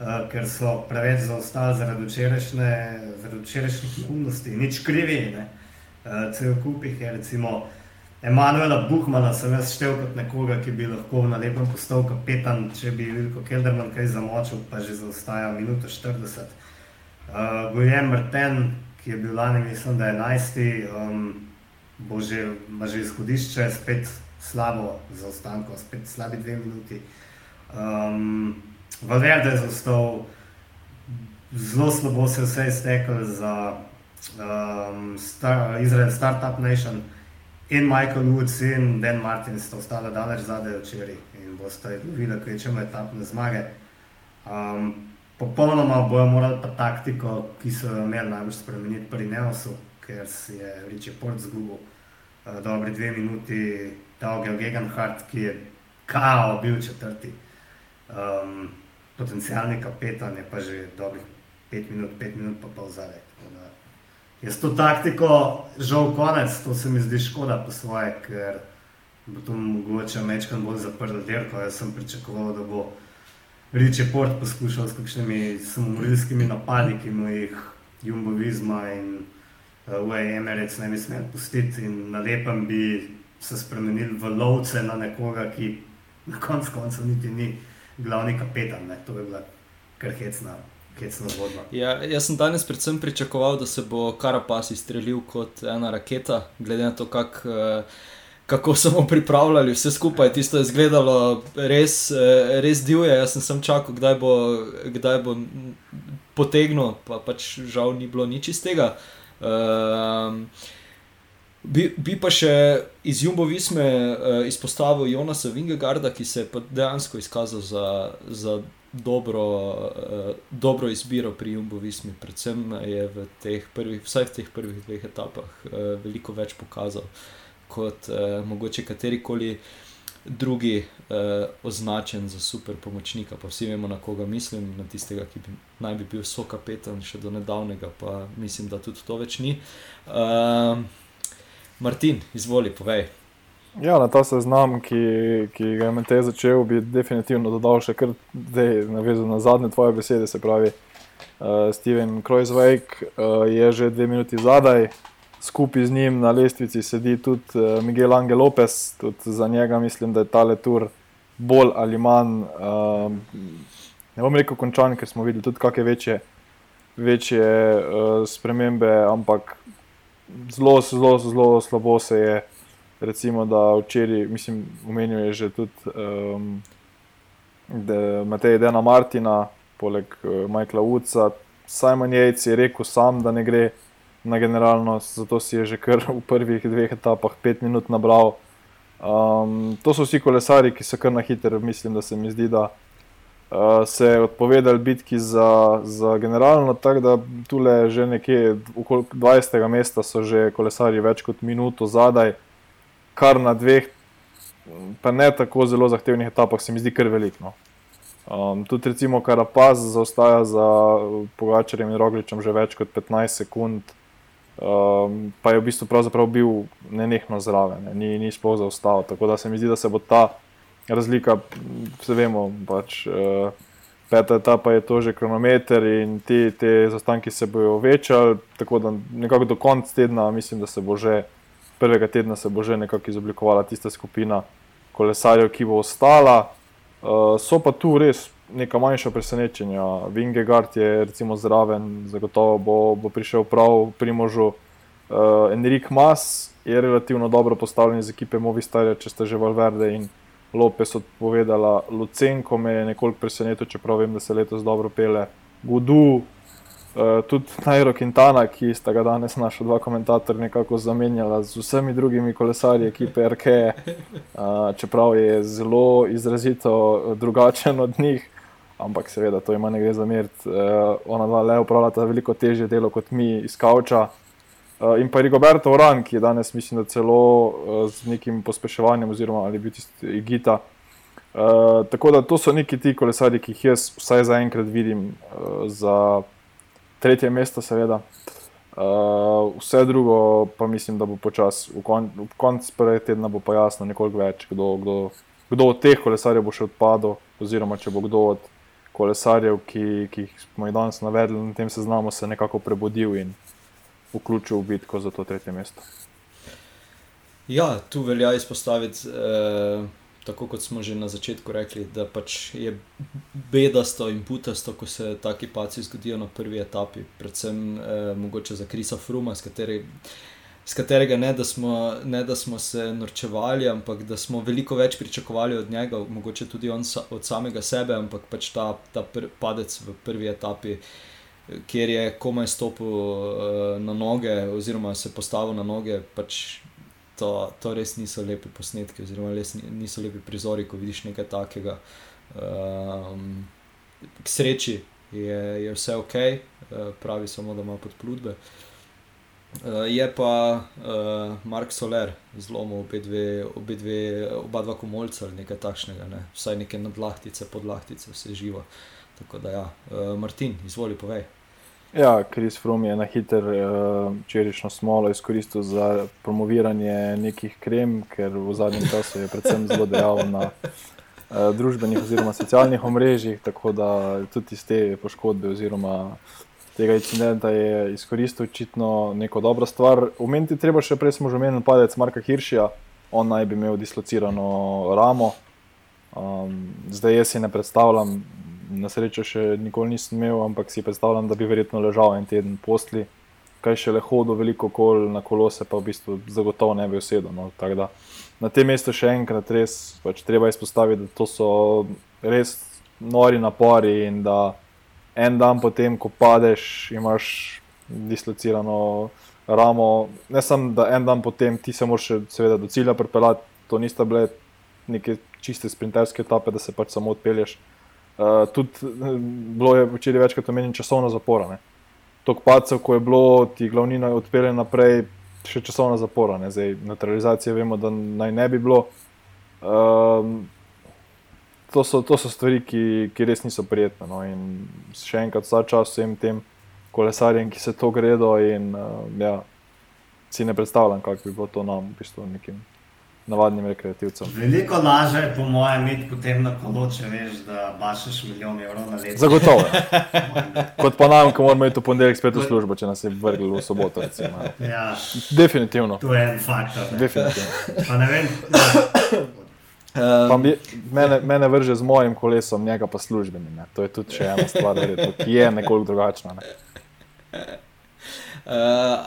Uh, ker so preveč zaostali zaradi včerajšnjih neumnosti, nič krivi. Ne. Uh, cel kup jih je, recimo, Emanuela Buhmana sem jaz štel kot nekoga, ki bi lahko na lepem postal kapetan, če bi Vilko Kelderman kaj zamočil, pa že zaostaja minuto 40. Uh, Gujem Mrten, ki je bil lani, mislim, da je 11, um, bo že, ima že izhodišče, spet slabo zaostanko, spet slabi dve minuti. Um, Valverde je zaostal, zelo slabo se je vse iztekel za um, star, Izrael Startup Nation in Michael Woods in Dan Martin sta ostala daleč zadaj včeraj in boste videli, kaj čemu etapne zmage. Um, popolnoma bojo morali pa taktiko, ki so jo imeli najbolj spremeniti pri Neosu, ker si je Richie Port zgubil uh, dobre dve minuti, Daugel Gegenhardt, ki je kao bil četrti. Um, potencijalni kapetan je pa že dobrih 5 minut, 5 minut pa pol zadaj. Jaz to taktiko, žal konec, to se mi zdi škoda po svoje, ker bo to mogoče mečkam bolj zaprl dirko. Jaz sem pričakoval, da bo Riče Port poskušal s kakšnimi samomorilskimi napadi, ki mu jih Jumbo Vizma in UAE Emirates ne bi smeli pustiti in na lepem bi se spremenili v lovce na nekoga, ki na koncu koncev niti ni glavni kapetan, ne. to je bila kar hecna. Ja, jaz sem danes predvsem pričakoval, da se bo Karapas izstrelil kot ena raketa, glede na to, kak, eh, kako smo pripravljali vse skupaj. Tisto je izgledalo res, eh, res divje. Jaz sem, čakal, kdaj bo, kdaj bo potegnil, pa pač žal ni bilo nič iz tega. Uh, Bi, bi pa še iz Jumbo Visme uh, izpostavil Jonasa Vingegarda, ki se je dejansko izkazal za, za dobro, uh, dobro izbiro pri Jumbo Vismi. Predvsem je v teh prvih, vsaj v teh prvih dveh etapah, uh, veliko več pokazal kot uh, mogoče katerikoli drugi uh, označen za super pomočnika. Pa vsi vemo, na koga mislim, na tistega, ki bi, naj bi bil sokapetan še do nedavnega, pa mislim, da tudi to več ni. Uh, Martin, izvoli, povej. Ja, na ta seznam, ki, ki ga je Matej začel, bi definitivno dodal še kar zdaj, navezan na zadnje tvoje besede. Se pravi, uh, Steven Kreuzweig uh, je že dve minuti zadaj, skupaj z njim na lestvici sedi tudi uh, Miguel Angel Lopez, tudi za njega mislim, da je ta letur bolj ali manj, uh, ne bom rekel končan, ker smo videli tudi kakšne večje, večje uh, spremembe, ampak zelo, zelo, zelo slabo se je. Recimo, da včeraj, mislim, omenil je že tudi um, Matej Dena Martina, poleg uh, Michaela Woodsa. Simon Jejc je rekel sam, da ne gre na generalno, zato si je že kar v prvih dveh etapah pet minut nabral. Um, to so vsi kolesari, ki so kar na hiter, mislim, da se mi zdi, da se odpovedali bitki za, za generalno, tako da tu le že nekje okoli 20. mesta so že kolesarji več kot minuto zadaj, kar na dveh, pa ne tako zelo zahtevnih etapah, se mi zdi kar veliko. No. Um, tudi recimo Karapaz zaostaja za Pogačarjem in Rogličem že več kot 15 sekund. Um, pa je v bistvu bil nenehno zraven, ne, ni, ni sploh zaostal. Tako da se mi zdi, da se bo ta razlika, vse vemo. Pač, uh, peta etapa je to že kronometer in ti, te zastanki se bodo večali. Tako da nekako do konca tedna mislim, da se bo že prvega tedna se bo že nekako izoblikovala tista skupina kolesarjev, ki bo ostala. Uh, so pa tu res neka manjša presenečenja. Vingegard je recimo zraven, zagotovo bo, bo prišel prav pri možu. Uh, Enrik Mas je relativno dobro postavljen iz ekipe Movistarja, če ste že Valverde in Lopes odpovedala. Lucenko me je nekoliko presenetil, čeprav vem, da se letos dobro pele. Gudu, Uh, tudi Nairo Quintana, ki sta ga danes naša dva komentatorja nekako zamenjala z vsemi drugimi kolesarji ekipe RK, uh, čeprav je zelo izrazito drugačen od njih, ampak seveda to ima nekaj za mir. Uh, ona dva le upravljata veliko težje delo kot mi iz Kauča. Uh, in pa Rigoberto Oran, ki je danes, mislim, da celo uh, z nekim pospeševanjem, oziroma ali biti igita. Uh, tako da to so neki ti kolesari, ki jih jaz vsaj zaenkrat vidim uh, za tretje mesto, seveda. Uh, vse drugo pa mislim, da bo počasi, v, kon, v koncu prvega tedna bo pa jasno nekoliko več, kdo, kdo, kdo od teh kolesarjev bo še odpadel, oziroma če bo kdo od kolesarjev, ki, ki smo jih danes navedli na tem seznamu, se nekako prebudil in vključil v bitko za to tretje mesto. Ja, tu velja izpostaviti. Uh tako kot smo že na začetku rekli, da pač je bedasto in putasto, ko se taki paci zgodijo na prvi etapi, predvsem eh, mogoče za Krisa Fruma, s, kateri, s katerega ne da, smo, ne da smo se norčevali, ampak da smo veliko več pričakovali od njega, mogoče tudi sa, od samega sebe, ampak pač ta, ta pr, padec v prvi etapi. Ker je komaj stopil uh, na noge, oziroma se postavil na noge, pač to, to res niso lepi posnetki, oziroma res niso lepi prizori, ko vidiš nekaj takega. Um, k sreči je, je vse ok, uh, pravi samo, da ima podplutbe. Uh, je pa uh, Mark Soler zlomil obe dve, obe dve, oba dva komolca ali nekaj takšnega, ne? vsaj neke nadlahtice, podlahtice, vse živo. Tako da, ja. uh, Martin, izvoli, povej. Ja, Kris Frum je na hiter uh, včerajšnjo smolo izkoristil za promoviranje nekih krem, ker v zadnjem času je predvsem zelo dejaven na uh, družbenih oziroma socialnih omrežjih, tako da tudi iz te poškodbe oziroma tega incidenta je izkoristil očitno neko dobro stvar. V meni treba še prej smo že omenili padec Marka Hiršija, on naj bi imel dislocirano ramo. Um, zdaj jaz si ne predstavljam, na srečo še nikoli nisem imel, ampak si predstavljam, da bi verjetno ležal en teden posli, kaj še le hodil veliko kol na kolose, pa v bistvu zagotovo ne bi usedel. No. Na tem mestu še enkrat res pač treba izpostaviti, da to so res nori napori in da en dan potem, ko padeš, imaš dislocirano ramo. Ne samo, da en dan potem ti se moraš seveda do cilja pripeljati, to nista bile neke čiste sprinterske etape, da se pač samo odpelješ. Uh, tudi eh, bilo je včeraj večkrat omenjeno časovna zapora. Tok pacev, ko je bilo ti glavnina odpeljena naprej, še časovna zapora. Ne? Zdaj, neutralizacije vemo, da naj ne bi bilo. Um, to, so, to so stvari, ki, ki res niso prijetne. No? In še enkrat, vsa čas vsem tem kolesarjem, ki se to gredo, in uh, ja, si ne predstavljam, kako bi bilo to nam, v bistvu, nekim navadnim rekreativcem. Veliko lažje, po mojem, imeti potem na kolo, če veš, da bašiš milijon evrov na leto. Zagotovo. Kot pa nam, ko moramo iti v ponedeljek spet v službo, če nas je vrgli v soboto. Ja. Definitivno. To je en faktor. Um, mene, mene vrže z mojim kolesom, njega pa službenim. To je tudi še ena stvar, verjetno, ki je nekoliko drugačna. Ne? Uh,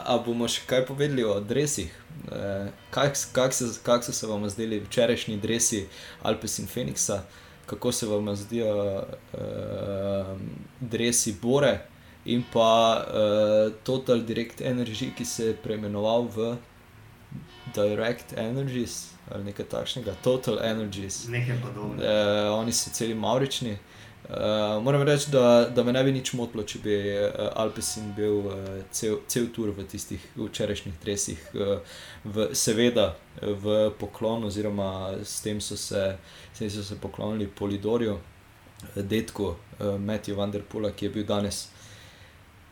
a bomo še kaj povedali o drevesih? Uh, Kako kak kak so se vam zdeli včerajšnji drevesi Alpes in Phoenixa, kako se vam zdijo uh, drevesi Bore in pa uh, Total Direct Energy, ki se je preimenoval v Direct Energies ali nekaj takšnega, Total Energies. Nekaj podobnega. Uh, oni so celi maurični. Uh, moram reči, da, da me ne bi nič motilo, če bi uh, Alpesin bil uh, cel, cel tur v tistih včerajšnjih tresih, uh, v, seveda v poklon, oziroma s tem so se, tem so se poklonili Polidorju, detku uh, Matthew Vanderpula, ki je bil danes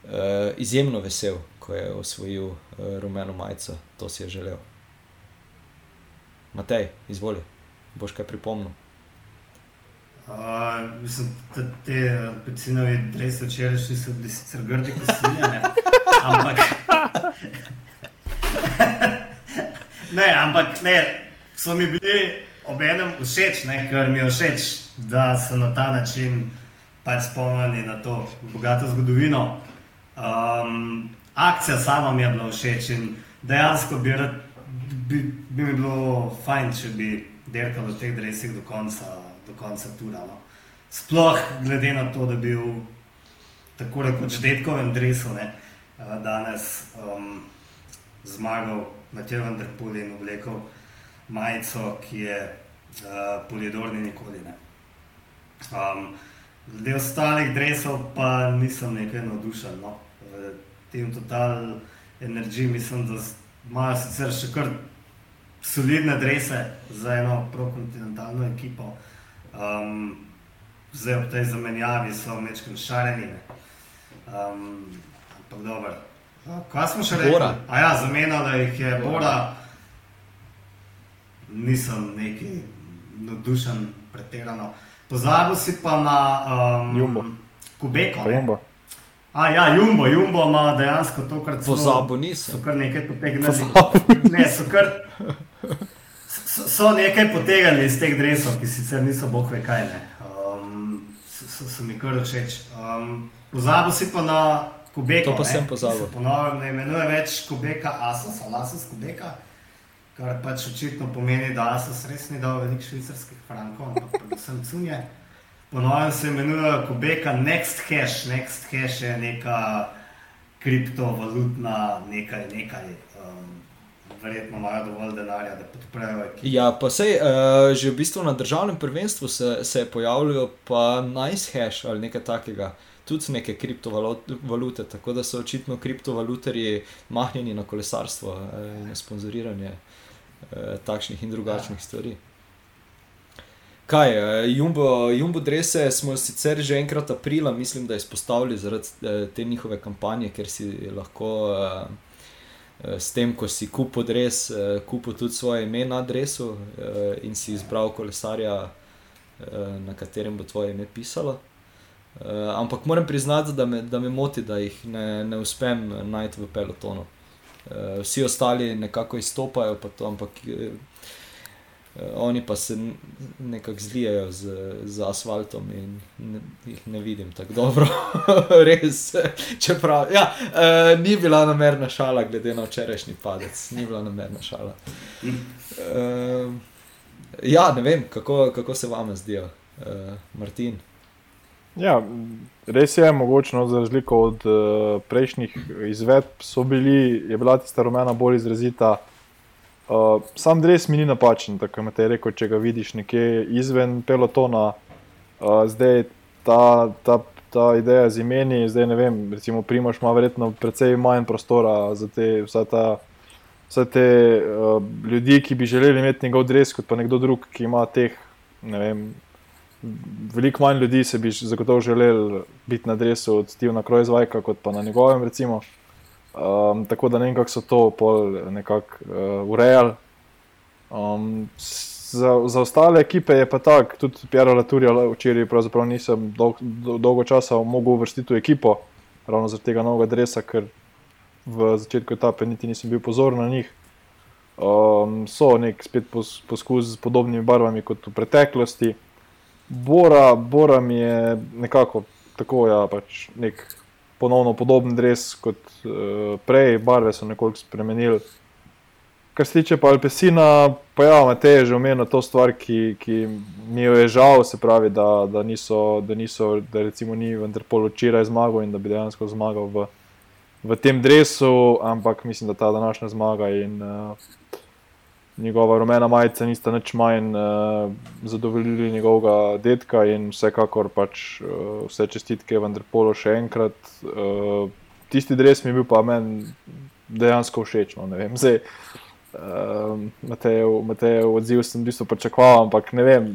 uh, izjemno vesel, ko je osvojil uh, rumeno majico, to si je želel. Matej, izvoli, boš kaj pripomnil. Mislim, da te pecinove drevesa včerajšnji so bili sicer grdi, kot so bili, ampak. ne, ampak ne, so mi bili obenem všeč, ne, ker mi je všeč, da so na ta način pač spomnili na to bogato zgodovino. Um, akcija sama mi je bila všeč in dejansko bi, rad, bi, bi mi bilo fajn, če bi dirkal v teh drevesih do konca, do konca tura. No. Sploh glede na to, da bi bil tako rekoč detkovem drevesu danes um, zmagal na tem vendrpolu in oblekel majico, ki je uh, polidorni nikoli ne. Um, glede ostalih drevesov pa nisem nekaj navdušen. No. Tem total energiji mislim, da imajo sicer še kar solidne drevese za eno prokontinentalno ekipo. Um, zdaj ob tej zamenjavi so večkrat šareni. Um, ampak dobro. Kaj smo še rekli? A ja, zamenjala jih je Bora. Nisem neki navdušen, pretirano. Pozabil si pa na um, Jumbo. Kubeko. Jumbo. A ja, Jumbo, Jumbo ima dejansko to, kar so Pozabil nisem. So kar nekaj potegnili. Ne, so kar. So, so nekaj potegnili iz teh drevesov, ki sicer niso bog ve kaj. Ne. Um, so, so, mi kar všeč. Um, pozabil si pa na Kubeko. To pa ne, sem pozabil. se Ponovno ne imenuje več Kubeka, Asos, ali Asos Kubeka. Kar pač očitno pomeni, da Asos res ni dal veliko švicarskih frankov, ampak predvsem cunje. Ponovno se imenuje Kubeka Next Hash. Next Hash je neka kriptovalutna nekaj, nekaj. Um, verjetno imajo dovolj denarja, da podprejo ekipo. Ja, pa sej, uh, že v bistvu na državnem prvenstvu se, se pojavljajo pa nice hash ali nekaj takega. Tudi neke kriptovalute, tako da so očitno kriptovaluterji mahnjeni na kolesarstvo eh, in na sponzoriranje eh, takšnih in drugačnih ja. stvari. Kaj, eh, Jumbo, Jumbo Drese smo sicer že enkrat aprila, mislim, da izpostavili zaradi eh, te njihove kampanje, ker si lahko eh, eh, s tem, ko si kupil dres, eh, kupil tudi svoje ime na adresu eh, in si izbral kolesarja, eh, na katerem bo tvoje ime pisalo. Ampak moram priznati, da me, da me moti, da jih ne, ne uspem najti v pelotonu. Vsi ostali nekako izstopajo, to, ampak oni pa se nekako zlijajo z, z asfaltom in ne, jih ne vidim tako dobro. Res, čeprav. Ja, uh, ni bila namerna šala, glede na včerajšnji padec, ni bila namerna šala. Uh, ja, ne vem, kako, kako se vam zdijo, uh, Martin. Ja, res je, mogoče za razliko od uh, prejšnjih izvedb, bili, je bila tista rumena bolj izrazita. Uh, sam res mi ni napačen, tako kot je rekel, če ga vidiš nekje izven pelotona. Uh, zdaj ta, ta, ta ideja z imeni, zdaj ne vem, recimo Primoš ima verjetno precej manj prostora za te, vsa ta, vsa te uh, ljudi, ki bi želeli imeti njegov dres, kot pa nekdo drug, ki ima teh, ne vem, veliko manj ljudi se bi zagotovo želel biti na drevesu od Stevena Krojzvajka, kot pa na njegovem. Um, tako da ne vem, kako so to nekako uh, urejali. Um, za, za ostale ekipe je pa tako, tudi Piero Laturja, včeraj pravzaprav nisem dolg, dolgo časa mogel uvrstiti v ekipo, ravno zaradi tega novega drevesa, ker v začetku etape niti nisem bil pozoren na njih. Um, so nek spet poskus z podobnimi barvami kot v preteklosti. Bora, Bora mi je nekako tako, ja, pač nek ponovno podoben dres kot uh, prej, barve so nekoliko spremenili. Kar se tiče pa Alpesina, pa ja, Matej je že omenil to stvar, ki, ki mi jo je žal, se pravi, da, da niso, da niso, da recimo ni vendar pol včeraj zmagal in da bi dejansko zmagal v, v tem dresu, ampak mislim, da ta današnja zmaga in uh, njegova rumena majica nista nič manj uh, zadovoljili njegovega detka in vsekakor pač uh, vse čestitke, vendar polo še enkrat. Uh, tisti dres mi je bil pa meni dejansko všeč. No, Zdaj, uh, Matejev odziv sem v bistvu pričakoval, ampak ne vem,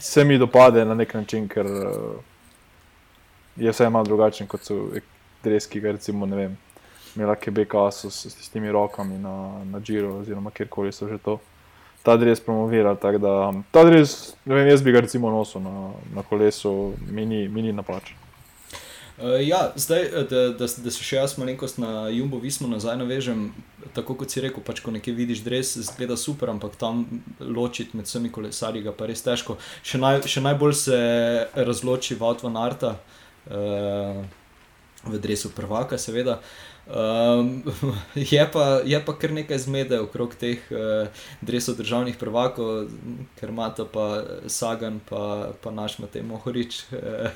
se mi dopade na nek način, ker uh, je vse malo drugačen kot so dres, ki ga recimo ne vem imela Quebeca s, s, s temi rokami na, na Giro, oziroma kjerkoli so že to. Ta res promovira. Da, ta res, ne vem, jaz bi ga recimo nosil na, na kolesu, mini, mini napačen. Uh, ja, zdaj, eh, da, da, da se še jaz malenkost na Jumbo Vismo nazaj navežem, tako kot si rekel, pač ko nekaj vidiš, res zgleda super, ampak tam ločiti med vsemi kolesarji je pa res težko. Še, naj, še najbolj se razloči Vaut van Arta uh, v dresu prvaka, seveda. Um, je, pa, je pa kar nekaj zmede okrog teh uh, dresov državnih prvakov, ker ima pa Sagan, pa, pa naš Matej Mohorič, uh,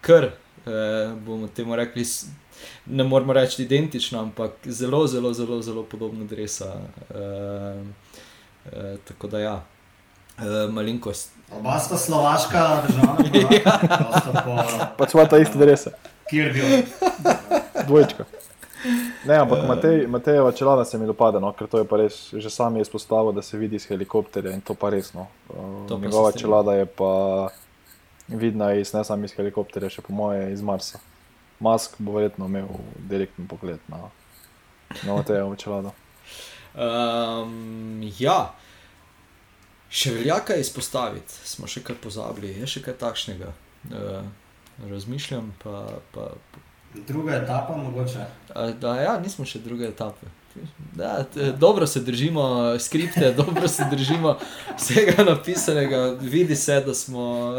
kar eh, bomo temu rekli, ne moramo reči identično, ampak zelo, zelo, zelo, zelo podobno dresa. Eh, eh, tako da ja, eh, malenkost. Oba sta slovaška država, ja. pa smo ta isti dresa. Kjer bil? Dvojčka. Ne, ampak Matej, Matejeva čelada se mi dopada, no, ker to je pa res, že sam je izpostavil, da se vidi iz helikopterja in to pa resno. Uh, njegova čelada je pa vidna iz ne samo iz helikopterja, še po moje iz Marsa. Mask bo verjetno imel direktni pogled na, na te očelado. Um, ja, še velja kaj izpostaviti, smo še kaj pozabili, je še kaj takšnega. Uh, razmišljam pa. pa, pa. Druga etapa, mogoče. Da, ja, nismo še druge etape. Da, dobro se držimo skripte, dobro se držimo vsega napisanega, vidi se, da smo.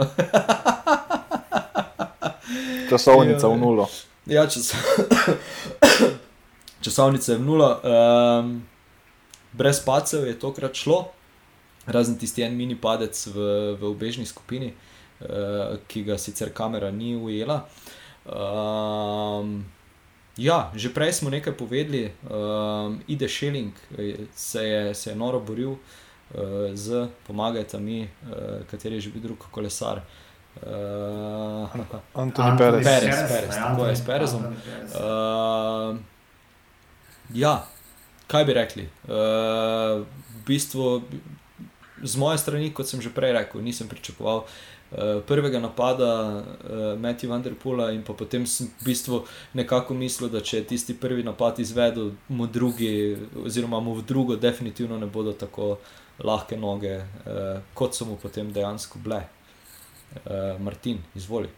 Časovnica v nulo. Ja, čas... časovnica je v nulo. Um, brez pacev je tokrat šlo, razen tisti en mini padec v, v obežni skupini, uh, ki ga sicer kamera ni ujela. Um, Ja, že prej smo nekaj povedali, um, Ide Šeling se je, se je noro boril uh, z pomagajta mi, uh, kateri je že bil drug kolesar. Uh, Antoni Perez. Perez, Perez, tako je s Perezom. Uh, ja, kaj bi rekli? Uh, v bistvu, z moje strani, kot sem že prej rekel, nisem pričakoval. Eh, prvega napada uh, Matthew Vanderpoola in potem sem v bistvu nekako mislil, da če je tisti prvi napad izvedel, mu drugi, oziroma mu v drugo, definitivno ne bodo tako lahke noge, uh, kot so mu potem dejansko bile. Uh, Martin, izvoli.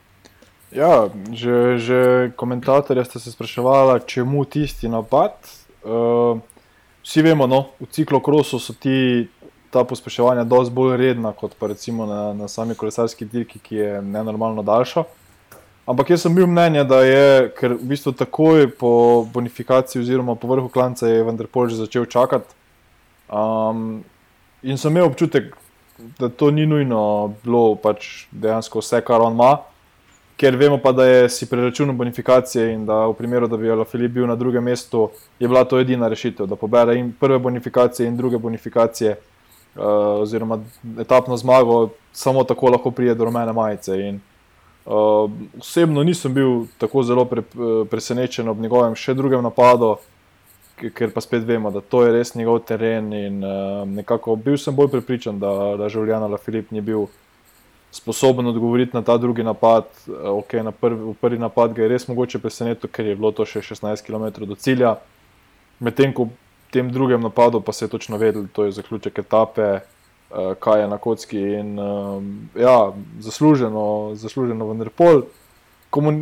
Ja, že, že komentatorje ste se spraševali, če mu tisti napad. Uh, vsi vemo, no, v ciklokrosu so ti ta pospeševanja precej bolj redna kot pa recimo na, na sami kolesarski dirki, ki je nenormalno daljša. Ampak jaz sem bil mnenja, da je, ker v bistvu takoj po bonifikaciji oziroma po vrhu klanca je Vendrpol že začel čakati. Um, in sem imel občutek, da to ni nujno bilo pač dejansko vse, kar on ima. Ker vemo pa, da je si preračunal bonifikacije in da v primeru, da bi Filip bil na drugem mestu, je bila to edina rešitev, da pobere in prve bonifikacije in druge bonifikacije, uh, oziroma etapno zmago, samo tako lahko pride do rumene majice. In, uh, osebno nisem bil tako zelo pre, presenečen ob njegovem še drugem napadu, ker pa spet vemo, da to je res njegov teren. In, uh, nekako bil sem bolj prepričan, da, da Žuljana La Filip ni bil. Sposoben odgovoriti na ta drugi napad, okay, na prvi, prvi napad ga je res mogoče presenetiti, ker je bilo to še 16 km do cilja. Medtem ko tem drugem napadu pa se je točno vedel, da je zaključek etape, uh, kaj je na kocki. In, uh, ja, zasluženo, zasluženo v Nerpol. Komun,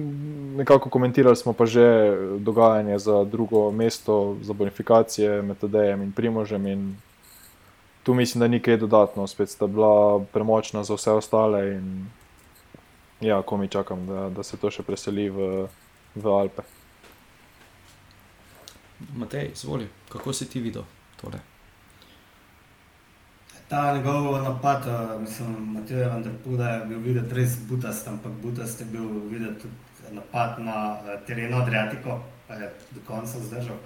nekako komentirali smo pa že dogajanje za drugo mesto, za bonifikacije med Tadejem in Primožem. In tu mislim, da ni kaj dodatno, spet sta bila premočna za vse ostale. In, ja, ko mi čakam, da, da se to še preseli v, v Alpe. Matej, izvoli, kako si ti videl tole? Ta njegov napad, eh, mislim, Matej Vanderpuda je bil videti res butast, ampak butast je bil videti tudi napad na eh, terenu Adriatiko, pa je do konca zdržal.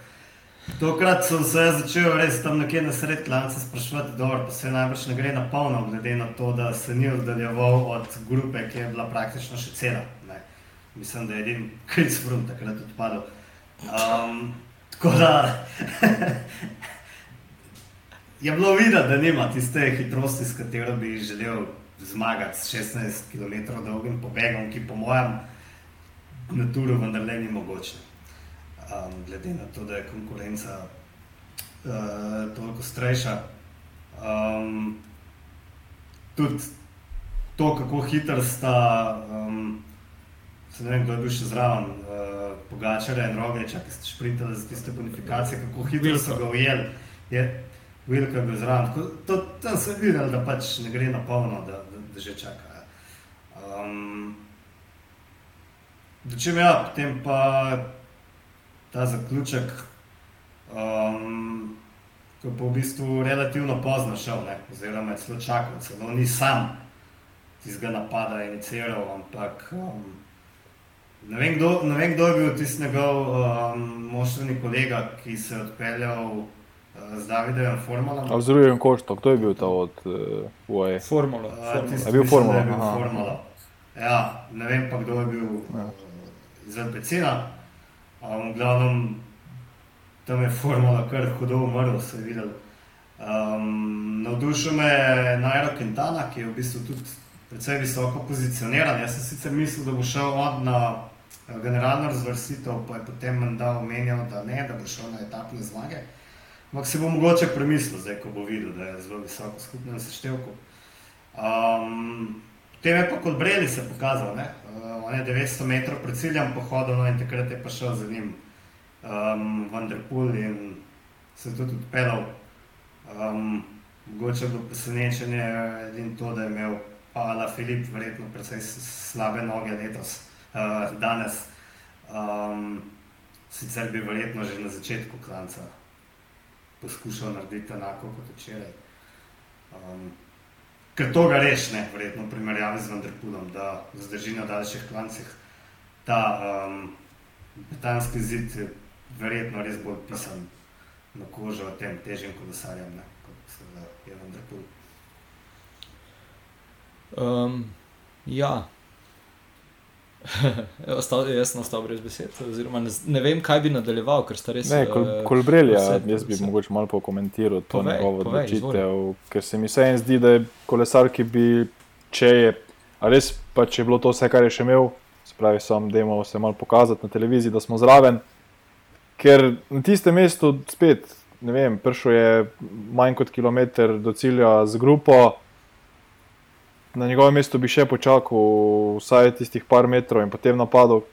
Tokrat sem se začel res tam nekje na sred klanca sprašovati, dobro, pa se najbrž ne gre na polno, glede na to, da se ni oddaljeval od grupe, ki je bila praktično še cela. Mislim, da je edin kric front takrat odpadel. Um, Tako da je bilo videti, da nima tiste hitrosti, s katero bi želel zmagati s 16 km dolgim pobegom, ki po mojem naturu vendarle ni mogoče. Um, glede na to, da je konkurenca uh, toliko starejša. Um, tudi to, kako hitro sta, um, se ne vem, kdo je bil še zraven, uh, Pogačare in Rogeča, ki ste šprintali za tiste bonifikacije, kako hitro so ga ujeli. Je Vilko je bil zraven. Tako, to, tam se je videl, da pač ne gre na polno, da, da, da že čaka. Um, Če me ja, potem pa ta zaključek, um, ko pa v bistvu relativno pozno šel, ne, oziroma je celo čakal, celo ni sam tistega napada iniciral, ampak um, ne, vem, kdo, ne vem, kdo je bil tisti njegov um, moštveni kolega, ki se je odpeljal uh, z Davidom Formulom. A z drugim koštom, kdo je bil ta od uh, UAE? Formula. Uh, tisti, Je bil Formula, je bil aha. Formula. Ja, ne vem pa, kdo je bil Ja. uh, iz LPC-a. Um, v glavnem, tam je formula kar hudo umrl, se je videl. Um, navdušil me je Nairo Quintana, ki je v bistvu tudi precej visoko pozicioniran. Jaz sem sicer mislil, da bo šel on na generalno razvrstitev, pa je potem menda omenjal, da ne, da bo šel na etapne zmage. Ampak si bo mogoče premislil, zdaj, ko bo videl, da je zelo visoko v skupnem seštevku. Um, Potem je pa kot Breli se pokazal, ne? uh, on je 900 metrov pred ciljem pohodil no, in takrat je pa šel za njim um, Vanderpool in se tudi odpeljal. Um, mogoče bo presenečenje edino to, da je imel Pavla Filip verjetno precej slabe noge letos, uh, danes. Um, sicer bi verjetno že na začetku klanca poskušal narediti enako kot včeraj. Um, ker to ga reš, ne, verjetno v primerjavi z Vanderpulom, da zdrži na daljših klancih. Ta um, betanski zid je verjetno res bolj pisan na kožo tem težjim kolesarjem, ne, kot seveda je Vanderpul. Um, ja. Ostal, jaz sem ostal brez besed, oziroma ne, ne vem, kaj bi nadaljeval, ker sta res. Ne, kol, eh, kolbrelja, vse- jaz bi vse- mogoče malo pokomentiral to Povej, njegovo odločitev, ker se mi vseeno zdi, da je kolesar, ki bi, če je, a res pa če je bilo to vse, kar je še imel, se pravi, sam, da imamo se malo pokazati na televiziji, da smo zraven, ker na tistem mestu spet, ne vem, prišel je manj kot kilometr do cilja z grupo, na njegovem mestu bi še počakal vsaj tistih par metrov in potem napadal,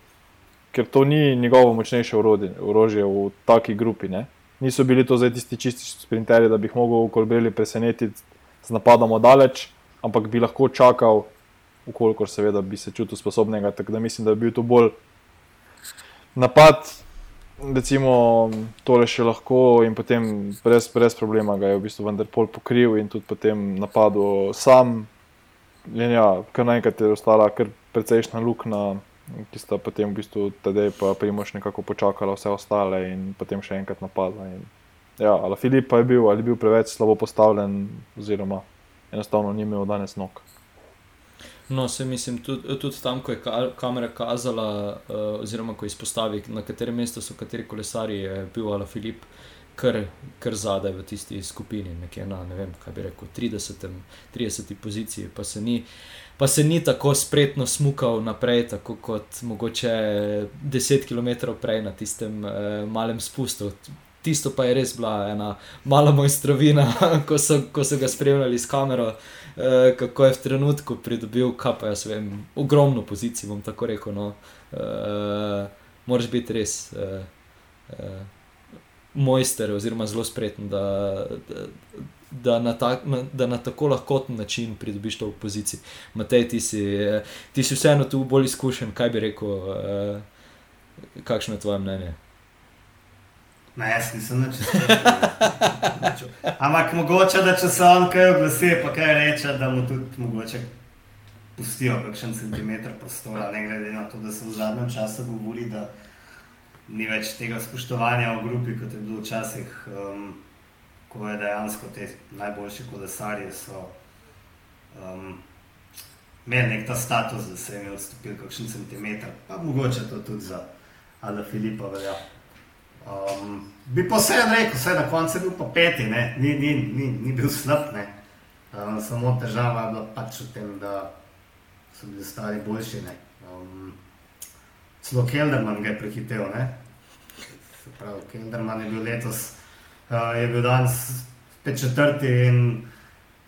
ker to ni njegovo močnejše orodje- orožje v taki grupi. Ne? Niso bili to zdaj tisti čisti sprinterji, da bi jih mogel v kolbeli presenetiti z napadom daleč, ampak bi lahko čakal, ukolikor seveda bi se čutil sposobnega. Tako da mislim, da bi bil to bolj napad. Recimo, tole še lahko, in potem brez, brez problema ga je v bistvu vendar pol pokril, in tudi potem napadel sam. In ja, kar naenkrat je ostala kar precejšna luknja, ki sta potem v bistvu tedaj pa Primoš nekako počakala vse ostale in potem še enkrat napadla. In, ja, ali Filip pa je bil, ali je bil preveč slabo postavljen, oziroma enostavno ni imel danes nog. No, se mislim, tudi, tudi tam, ko je ka kamera kazala, uh, oziroma ko izpostavi, na katerem mestu so kateri kolesari, je bil Ala Filip kar, kar zadaj v tisti skupini, nekje na ne vem, kaj bi rekel, 30, 30 poziciji, pa se ni. Pa se ni tako spretno smukal naprej, tako kot mogoče 10 km prej na tistem eh, malem spustu. Tisto pa je res bila ena mala mojstrovina, ko so, ko so ga spremljali s kamero, eh, kako je v trenutku pridobil, kaj pa jaz vem, ogromno pozicij, bom tako rekel. No. Eh, moraš biti res eh, eh, mojster, oziroma zelo spreten, da, da, da, na ta, na, da na tako lahkoten način pridobiš to pozicijo. Matej, ti si, ti si vseeno tu bolj izkušen, kaj bi rekel, eh, kakšno je tvoje mnenje? Ne, jaz nisem nič rekel. Ampak mogoče, da če se on kaj oglasi, pa kaj reče, da mu tudi mogoče pustijo kakšen centimeter prostora, ne glede na to, da se v zadnjem času govori, da ni več tega spoštovanja v grupi, kot je bilo včasih, um, ko je dejansko te najboljši kolesarji so um, imeli nek ta status, da se jim je odstopil kakšen centimeter, pa mogoče to tudi za Ala Filipa velja. Um, bi pa vseeno rekel, vse na koncu je bil pa peti, ne? ni, ni, ni, ni bil slab. ne. Um, samo težava je bila pač v tem, da so bili ostali boljši. ne. Celo Kelderman ga je prehitev. ne. Se pravi, Kelderman je bil letos, uh, je bil danes spet četrti in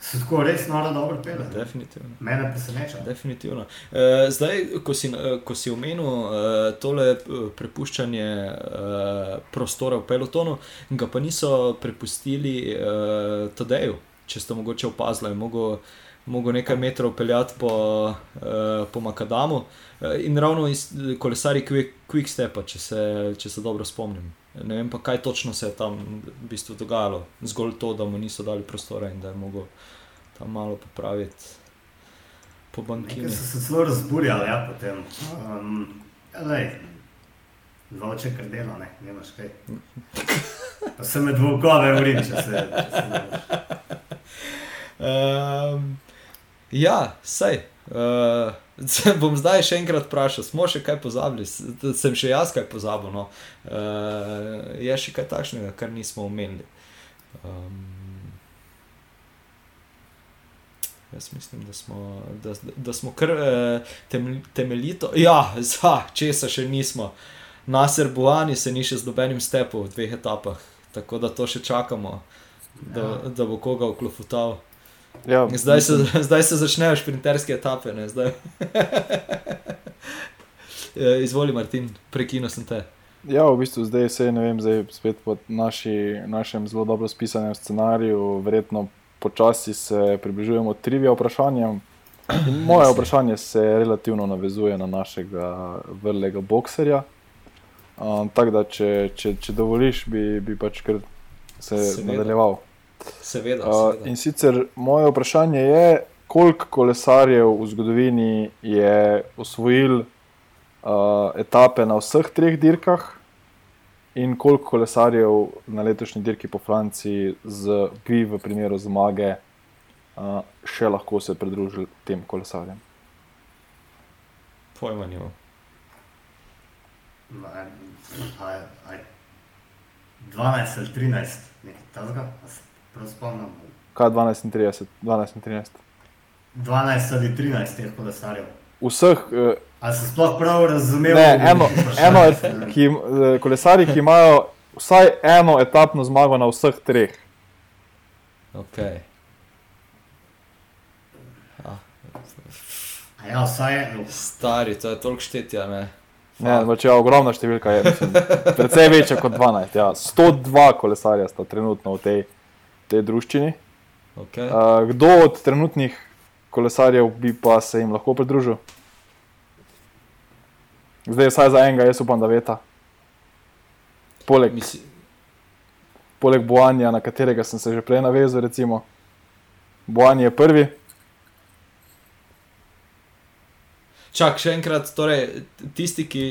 Se tako res noro dobro pele. Definitivno. Mene preseneča. Definitivno. E, zdaj, ko si, ko si omenil e, tole prepuščanje e, prostora v pelotonu, ga pa niso prepustili e, Tadeju, če ste mogoče opazili, je mogel, mogel nekaj metrov peljati po, e, po Makadamu e, in ravno iz kolesari Quickstepa, če, če se dobro spomnim. Ne vem pa, kaj točno se je tam v bistvu dogajalo, zgolj to, da mu niso dali prostora in da je mogel tam malo popraviti po bankini. Nekaj so se zelo razburjali, ja, potem. Um, Zvoče, kar dela, ne, nemaš kaj. Pa se med volkove urim, če se. Um, ja, sej. Uh, bom zdaj še enkrat vprašal, smo še kaj pozabili, sem še jaz kaj pozabil. No. Uh, je še kaj takšnega, kar nismo omenili. Um, jaz mislim, da smo, da, da smo kar uh, temeljito. Ja, za česa še nismo. Na Srbovani se ni še z nobenim stepom v dveh etapah, tako da to še čakamo, da, ja. da bo koga oklofutal. Ja, zdaj, se, zdaj se začnejo šprinterske etape. Ja, izvoli, Martin, prekino sem te. Ja, v bistvu zdaj se ne vem, zdaj spet po naši, našem zelo dobro spisanem scenariju, verjetno počasi se približujemo trivia vprašanjem. In moje vprašanje se relativno navezuje na našega vrlega bokserja. Um, Tako da, če, če, če dovoliš, bi, bi pač kar se Seveda. nadaljeval. Seveda, seveda. Uh, in sicer moje vprašanje je, koliko kolesarjev v zgodovini je osvojil uh, etape na vseh treh dirkah, in koliko kolesarjev na letošnji dirki po Franciji, z, bi v primeru zmage, uh, še lahko se pridružili tem kolesarjem. Pojma nima. 12 ali 13, nekaj takega. Kaj 12 in 30, 12 in 13? 12 ali 13 teh kolesarjev. Vseh. Uh, Ali se sploh prav razumel? Ne, eno, eno et, ki, eh, kolesari, ki imajo vsaj eno etapno zmago na vseh treh. Okay. Ja, vsaj eno. Stari, to je toliko štetja. Ne, ne pač ja, ogromna številka je. Predvsej večja kot 12. Ja. 102 kolesarja sta trenutno v tej tej družščini. Okay. Uh, kdo od trenutnih kolesarjev bi pa se jim lahko pridružil? Zdaj vsaj za enega, jaz upam, da veta. Poleg, Misli... poleg Boanja, na katerega sem se že prej navezal, recimo. Bojan je prvi. Čak, še enkrat, torej, tisti, ki,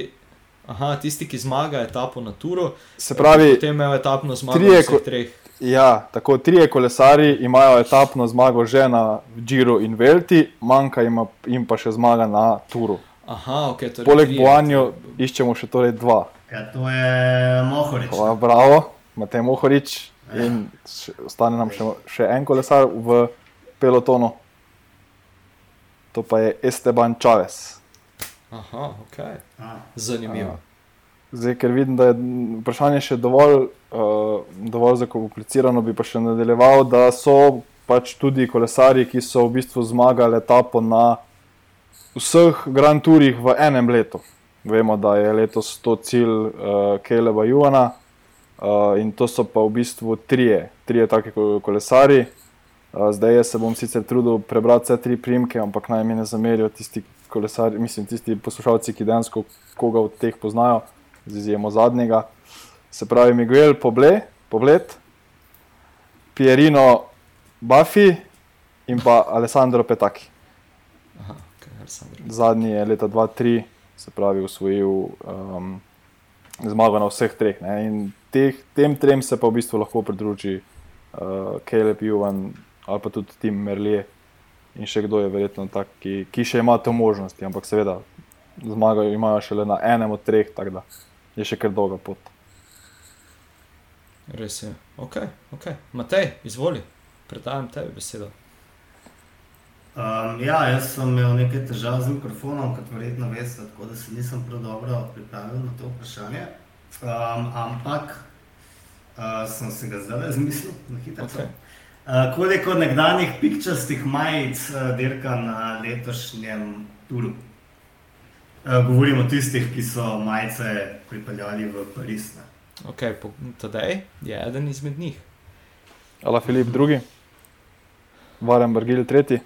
aha, tisti, ki zmaga etapo na Turu, se pravi, potem imajo etapno zmago na vseh treh. Ja, tako trije kolesari imajo etapno zmago že na Džiru in Velti, manjka jim pa še zmaga na Turu. Aha, okay, torej Poleg Boanja iščemo še torej dva. Ja, to je Mohorič. Hvala, bravo, Matej Mohorič. Ja. In še, ostane nam še, še en kolesar v pelotonu, to pa je Esteban Čaves. Aha, ok. Zanimivo. Zdaj, ker vidim, da je vprašanje še dovolj, uh, dovolj zakomplicirano, bi pa še nadaljeval, da so pač tudi kolesari, ki so v bistvu zmagali etapo na vseh Grand Tourih v enem letu. Vemo, da je letos to cilj uh, eh, Keleba Juana uh, in to so pa v bistvu trije, trije taki kolesari. Uh, zdaj se bom sicer trudil prebrati vse tri primke, ampak naj mi ne zamerijo tisti kolesari, mislim, tisti poslušalci, ki dejansko koga od teh poznajo z izjemo zadnjega, se pravi Miguel Poble, Poblet, Pierino Buffy in pa Alessandro Petaki. Aha, okay, Zadnji je leta 2003, se pravi, usvojil um, zmago na vseh treh. Ne? In teh, tem trem se pa v bistvu lahko pridruži uh, Caleb Juvan ali pa tudi Tim Merlije. In še kdo je verjetno tak, ki, ki še ima to možnosti, ampak seveda zmagajo imajo šele na enem od treh je še kar dolga pot. Res je. Ok, ok. Matej, izvoli, predajam tebi besedo. Um, ja, jaz sem imel nekaj težav z mikrofonom, kot verjetno veste, tako da se nisem prav dobro pripravil na to vprašanje. Um, ampak uh, sem se ga zdaj razmislil na hitro. Okay. Uh, koliko nekdanjih pikčastih majic uh, dirka na letošnjem turu? Uh, govorimo o tistih, ki so majice pripeljali v Pariz. Ne? Okay, Tadej je eden izmed njih. Ala Filip II, Varen Bargil III.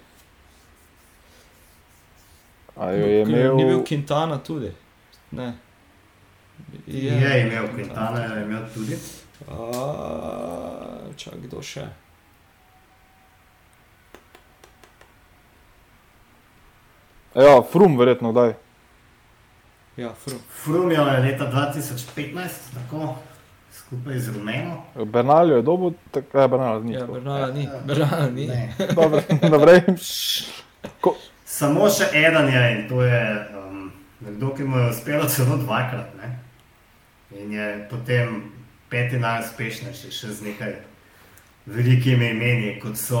Je imel... Ni bil Quintana tudi. Ne. Je, je imel Quintana, je imel tudi. Čak, kdo še? Ja, Frum, verjetno, kdaj. Ja, Frum. Frum je leta 2015, tako skupaj z Rumeno. Bernalijo je dobil, tako je Bernal, ni. Ja, Bernal ni. Bernal ni. Dobro, naprej. Samo še eden je in to je um, nekdo, ki mu je uspelo celo dvakrat. Ne? In je potem peti najuspešnejši, še z nekaj velikimi imeni, kot so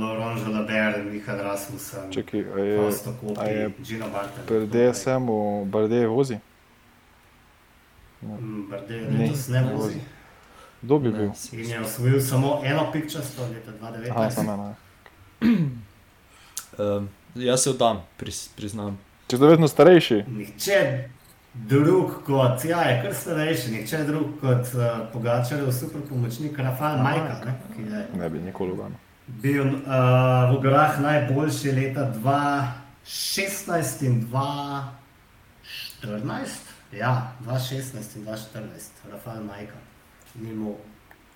Laurent Jalabert, Mihael Rasmussen, Fausto Kopi, Gino Bartel. Pri DSM-u Bardet vozi? Mm, Bardet letos ne vozi. Kdo bi bil? In je osvojil samo eno pikčasto leta 2019. Aha, samo eno. um, jaz se oddam, priz, priznam. Če ste vedno starejši? Nihče drug kot, ja, je kar starejši, nihče drug kot uh, Pogačarjev super pomočnik Rafael Majka. Ne, je ne bi nikoli ugano. Bil uh, v gorah najboljši leta 2016 in 2014. Ja, 2016 in 2014, Rafael Majka. Ni mu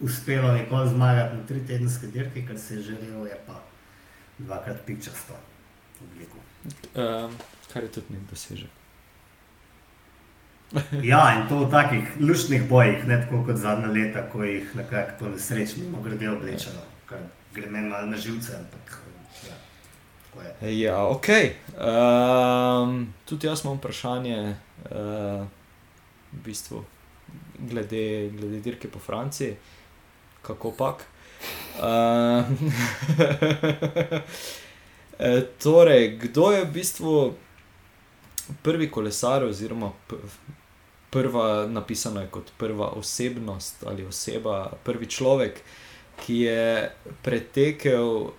uspelo nikoli zmagati na tri tedenske dirke, kar se je želel, je pa dvakrat pikčasto obliku. Um, kar je tudi nek dosežek. ja, in to v takih luštnih bojih, ne tako kot zadnja leta, ko jih nekako po nesreči mimo grede oblečeno, kar gre meni malo na živce. Ampak, ja, ja, ok. Um, tudi jaz imam vprašanje, uh, v bistvu, glede, glede dirke po Franciji, kako pak. Uh, torej, kdo je v bistvu prvi kolesar, oziroma prva, napisana je kot prva osebnost ali oseba, prvi človek, ki je pretekel uh,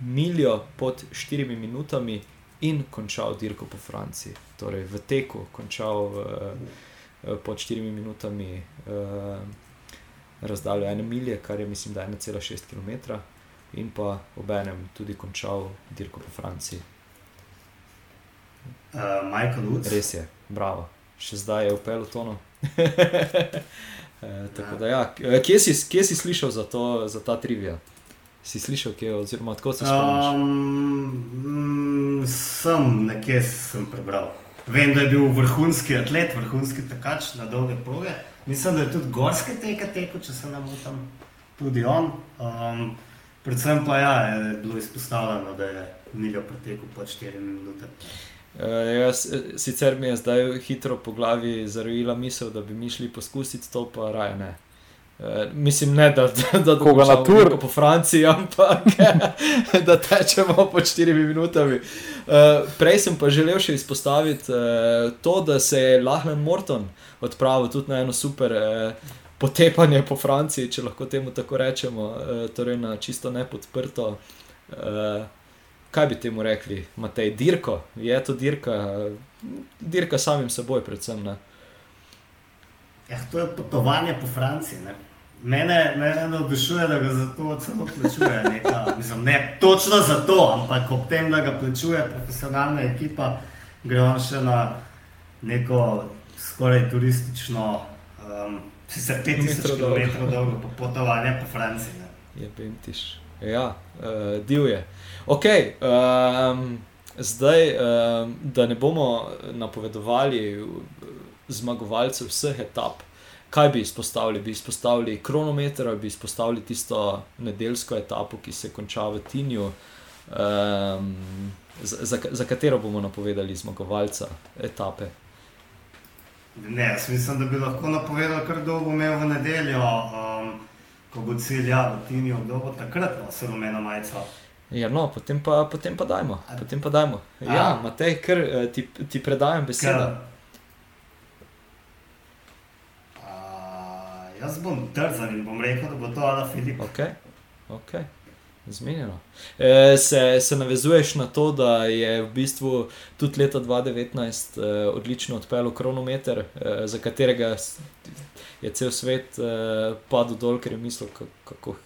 miljo pod štirimi minutami in končal dirko po Franciji. Torej, v teku končal uh, pod štirimi minutami. Uh, Razdaljo ene milje, kar je mislim, da je 1,6 km, in pa obenem tudi končal dirko po Franciji. Uh, Michael Woods. Res je, bravo, še zdaj je v pelotonu. e, tako da, ja. kje, si, kje si slišal za, to, za ta trivia? Si slišal, kje, oziroma kako se spomniš? Um, sem nekje sem prebral. Vem, da je bil vrhunski atlet, vrhunski tekač na dolge proge. Mislim, da je tudi gorske teke tekel, če se ne motim, tudi on. Um, predvsem pa ja, je bilo izpostavljeno, da je Miljo pretekel po 4 minute. Uh, jaz, sicer mi je zdaj hitro po glavi zarojila misel, da bi mi šli poskusiti to, pa raje ne. Uh, mislim, ne, da da koga na tur po Franciji, ampak da tečemo po 4 minutami. Uh, prej sem pa želel še izpostaviti uh, to, da se je Lahmen Morton odpravil tudi na eno super uh, potepanje po Franciji, če lahko temu tako rečemo, uh, torej na čisto nepodprto. Uh, kaj bi temu rekli, Matej, dirko, je to dirka, dirka samim seboj, predvsem. Ne? Ja, to je potovanje po Franciji. Ne? Mene, mene navdušuje, da ga za to celo plačuje. Neka, mislim, ne točno za to, ampak ob tem, da ga plačuje profesionalna ekipa, gre on še na neko skoraj turistično, um, sicer 5000 km dolgo potovanje po Franciji. Ne? Je pentiš. Ja, uh, divje. Ok, um, zdaj, um, da ne bomo napovedovali zmagovalcev vseh etap, kaj bi izpostavili? Bi izpostavili kronometer, bi izpostavili tisto nedeljsko etapo, ki se konča v Tinju, um, za, za katero bomo napovedali zmagovalca etape. Ne, jaz mislim, da bi lahko napovedal, kar dolgo imel v nedeljo. Um, ko bo cilj, ja, v Tinju, kdo bo takrat nosil rumeno majico. Ja, no, potem pa, potem pa dajmo. Potem pa dajmo. Ja, Matej, ker ti, ti predajam besedo. Jaz bom trzan in bom rekel, da bo to Ala Filip. Okay. ok. Zmenjeno. E, se, se navezuješ na to, da je v bistvu tudi leta 2019 e, odlično odpeljal kronometer, e, za katerega je cel svet e, padel dol, ker je mislil, kako,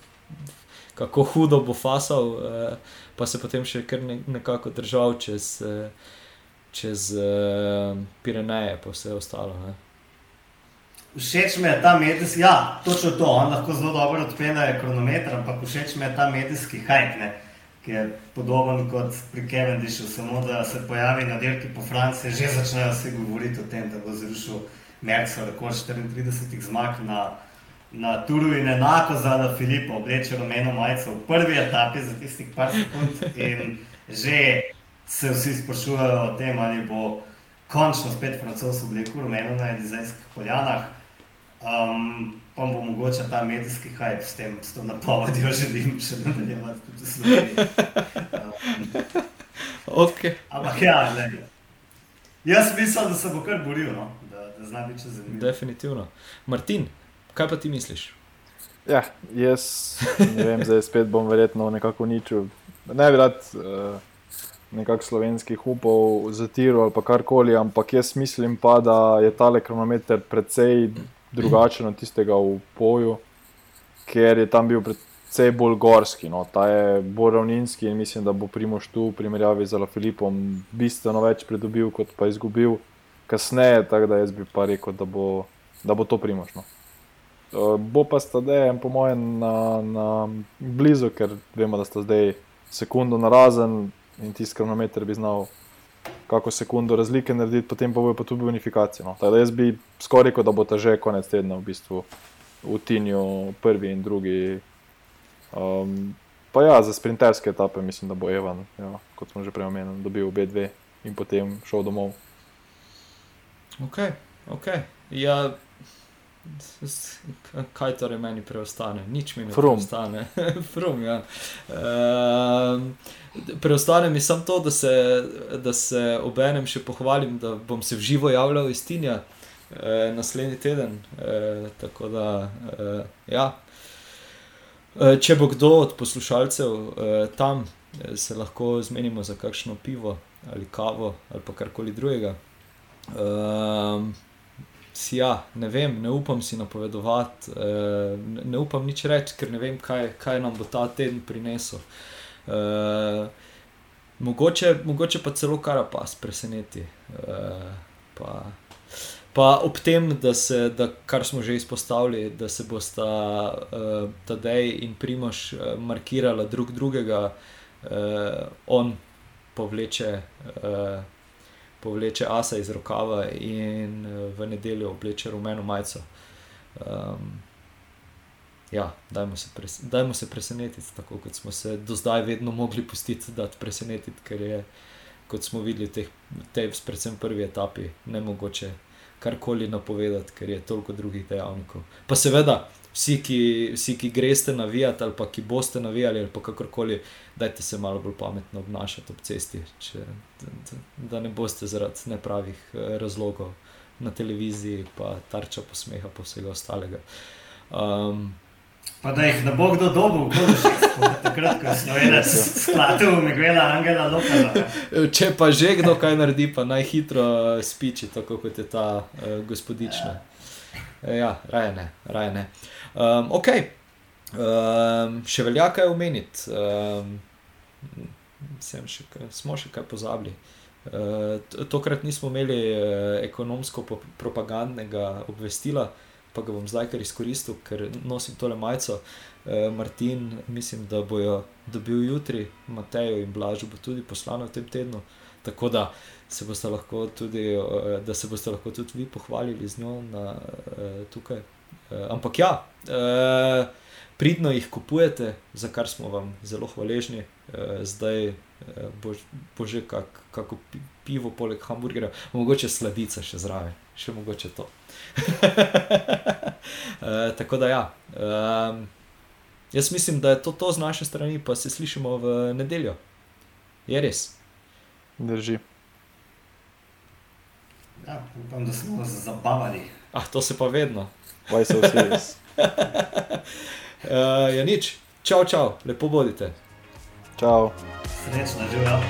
kako hudo bo fasal, e, pa se potem še kar ne, nekako držal čez, e, čez e, Pireneje, pa vse ostalo. Ne. Všeč mi je ta medijski, ja, točno to, on lahko zelo dobro odpelje kronometer, ampak všeč mi je ta medijski hype, ki je podoben kot pri Cavendishu, samo da se pojavi na dirki po Franciji, že začnejo vsi govoriti o tem, da bo zrušil Mercedes, rekord 34 zmag na, na Turu in enako za Filipa, obleče rumeno majico v prvi etapi za tistih par sekund in že se vsi sprašujejo o tem, ali bo končno spet francoz oblekel rumeno na Elizejskih poljanah. Um, pa bo mogoče ta medijski hype s tem, s to napovedjo, želim še nadaljevati tudi z njim. Um, okay. Ampak ja, ne. Jaz mislim, da se bo kar boril, no? da, da zna biti zanimivo. Definitivno. Martin, kaj pa ti misliš? Ja, jaz ne vem, zdaj spet bom verjetno nekako uničil. Ne bi rad uh, nekako slovenskih upov zatiral ali karkoli, ampak jaz mislim pa, da je tale kronometer precej drugačen od tistega v boju, ker je tam bil precej bolj gorski. No. Ta je bolj ravninski in mislim, da bo Primoš tu v primerjavi z Filipom bistveno več pridobil, kot pa izgubil kasneje. Tako da jaz bi pa rekel, da bo, da bo to Primoš. Uh, bo pa sta zdaj, po mojem, na, na blizu, ker vemo, da sta zdaj sekundo na razen in tisti kronometer bi znal kako sekundo razlike narediti, potem pa bo pa tudi unifikacija. No. Jaz bi skoraj rekel, da bo ta že konec tedna v bistvu v Tinju prvi in drugi. Um, pa ja, za sprinterske etape mislim, da bo Evan, ja, kot smo že prej omenili, dobil obe dve in potem šel domov. Ok, ok. Ja. Kaj torej meni preostane? Nič mi ne Frum. preostane. Frum, ja. uh, preostane mi samo to, da se, da se obenem še pohvalim, da bom se v živo javljal iz Tinja uh, naslednji teden. Uh, tako da, uh, ja. Uh, če bo kdo od poslušalcev uh, tam, se lahko zmenimo za kakšno pivo ali kavo ali pa karkoli drugega. Si ja, ne vem, ne upam si napovedovati, uh, ne, upam nič reči, ker ne vem, kaj, kaj nam bo ta teden prinesel. Uh, mogoče, mogoče pa celo karapas preseneti. Uh, pa, pa ob tem, da se, da, kar smo že izpostavili, da se bosta uh, Tadej in Primoš uh, markirala drug drugega, uh, on povleče. Uh, povleče asa iz rokava in uh, v nedeljo obleče rumeno majico. Um, ja, dajmo se, pres dajmo se presenetiti, tako kot smo se do zdaj vedno mogli pustiti, da te presenetiti, ker je, kot smo videli, teh, te, predvsem prvi etapi, ne mogoče karkoli napovedati, ker je toliko drugih dejavnikov. Pa seveda, vsi, ki, vsi, ki greste navijati ali pa ki boste navijali ali kakorkoli, dajte se malo bolj pametno obnašati ob cesti, če, da, da ne boste zaradi nepravih eh, razlogov na televiziji, pa tarča posmeha, pa vsega ostalega. Um, Pa da jih ne bo kdo dobil, kdo še takrat, ko smo imeli splatev, Miguela Angela Lopeza. Če pa že kdo kaj naredi, pa naj hitro spiči, tako kot je ta uh, gospodična. Ja, ja raje ne, raje ne. Um, ok, um, še velja kaj omeniti. Um, še kaj, smo še kaj pozabili. Uh, tokrat nismo imeli uh, ekonomsko-propagandnega obvestila, pa ga bom zdaj kar izkoristil, ker nosim tole majico. Uh, Martin, mislim, da bojo dobili jutri, Matejo in Blažo bo tudi poslano v tem tednu. Tako da se boste lahko tudi, uh, da se boste lahko tudi vi pohvalili z njo na, uh, tukaj. Uh, ampak ja, pridno jih kupujete, za kar smo vam zelo hvaležni. Zdaj bo, bo že kak, kako pivo, poleg hamburgerja, mogoče sladica še zraven, še mogoče to. tako da ja. Um, jaz mislim, da je to, to z naše strani, pa se slišimo v nedeljo. Je res. Drži. Ja, upam, da smo se zabavali. Ah, to se pa vedno. Why so serious? uh, ja, nič. Čau, čau, lepo bodite. Čau. Srečno, živijo.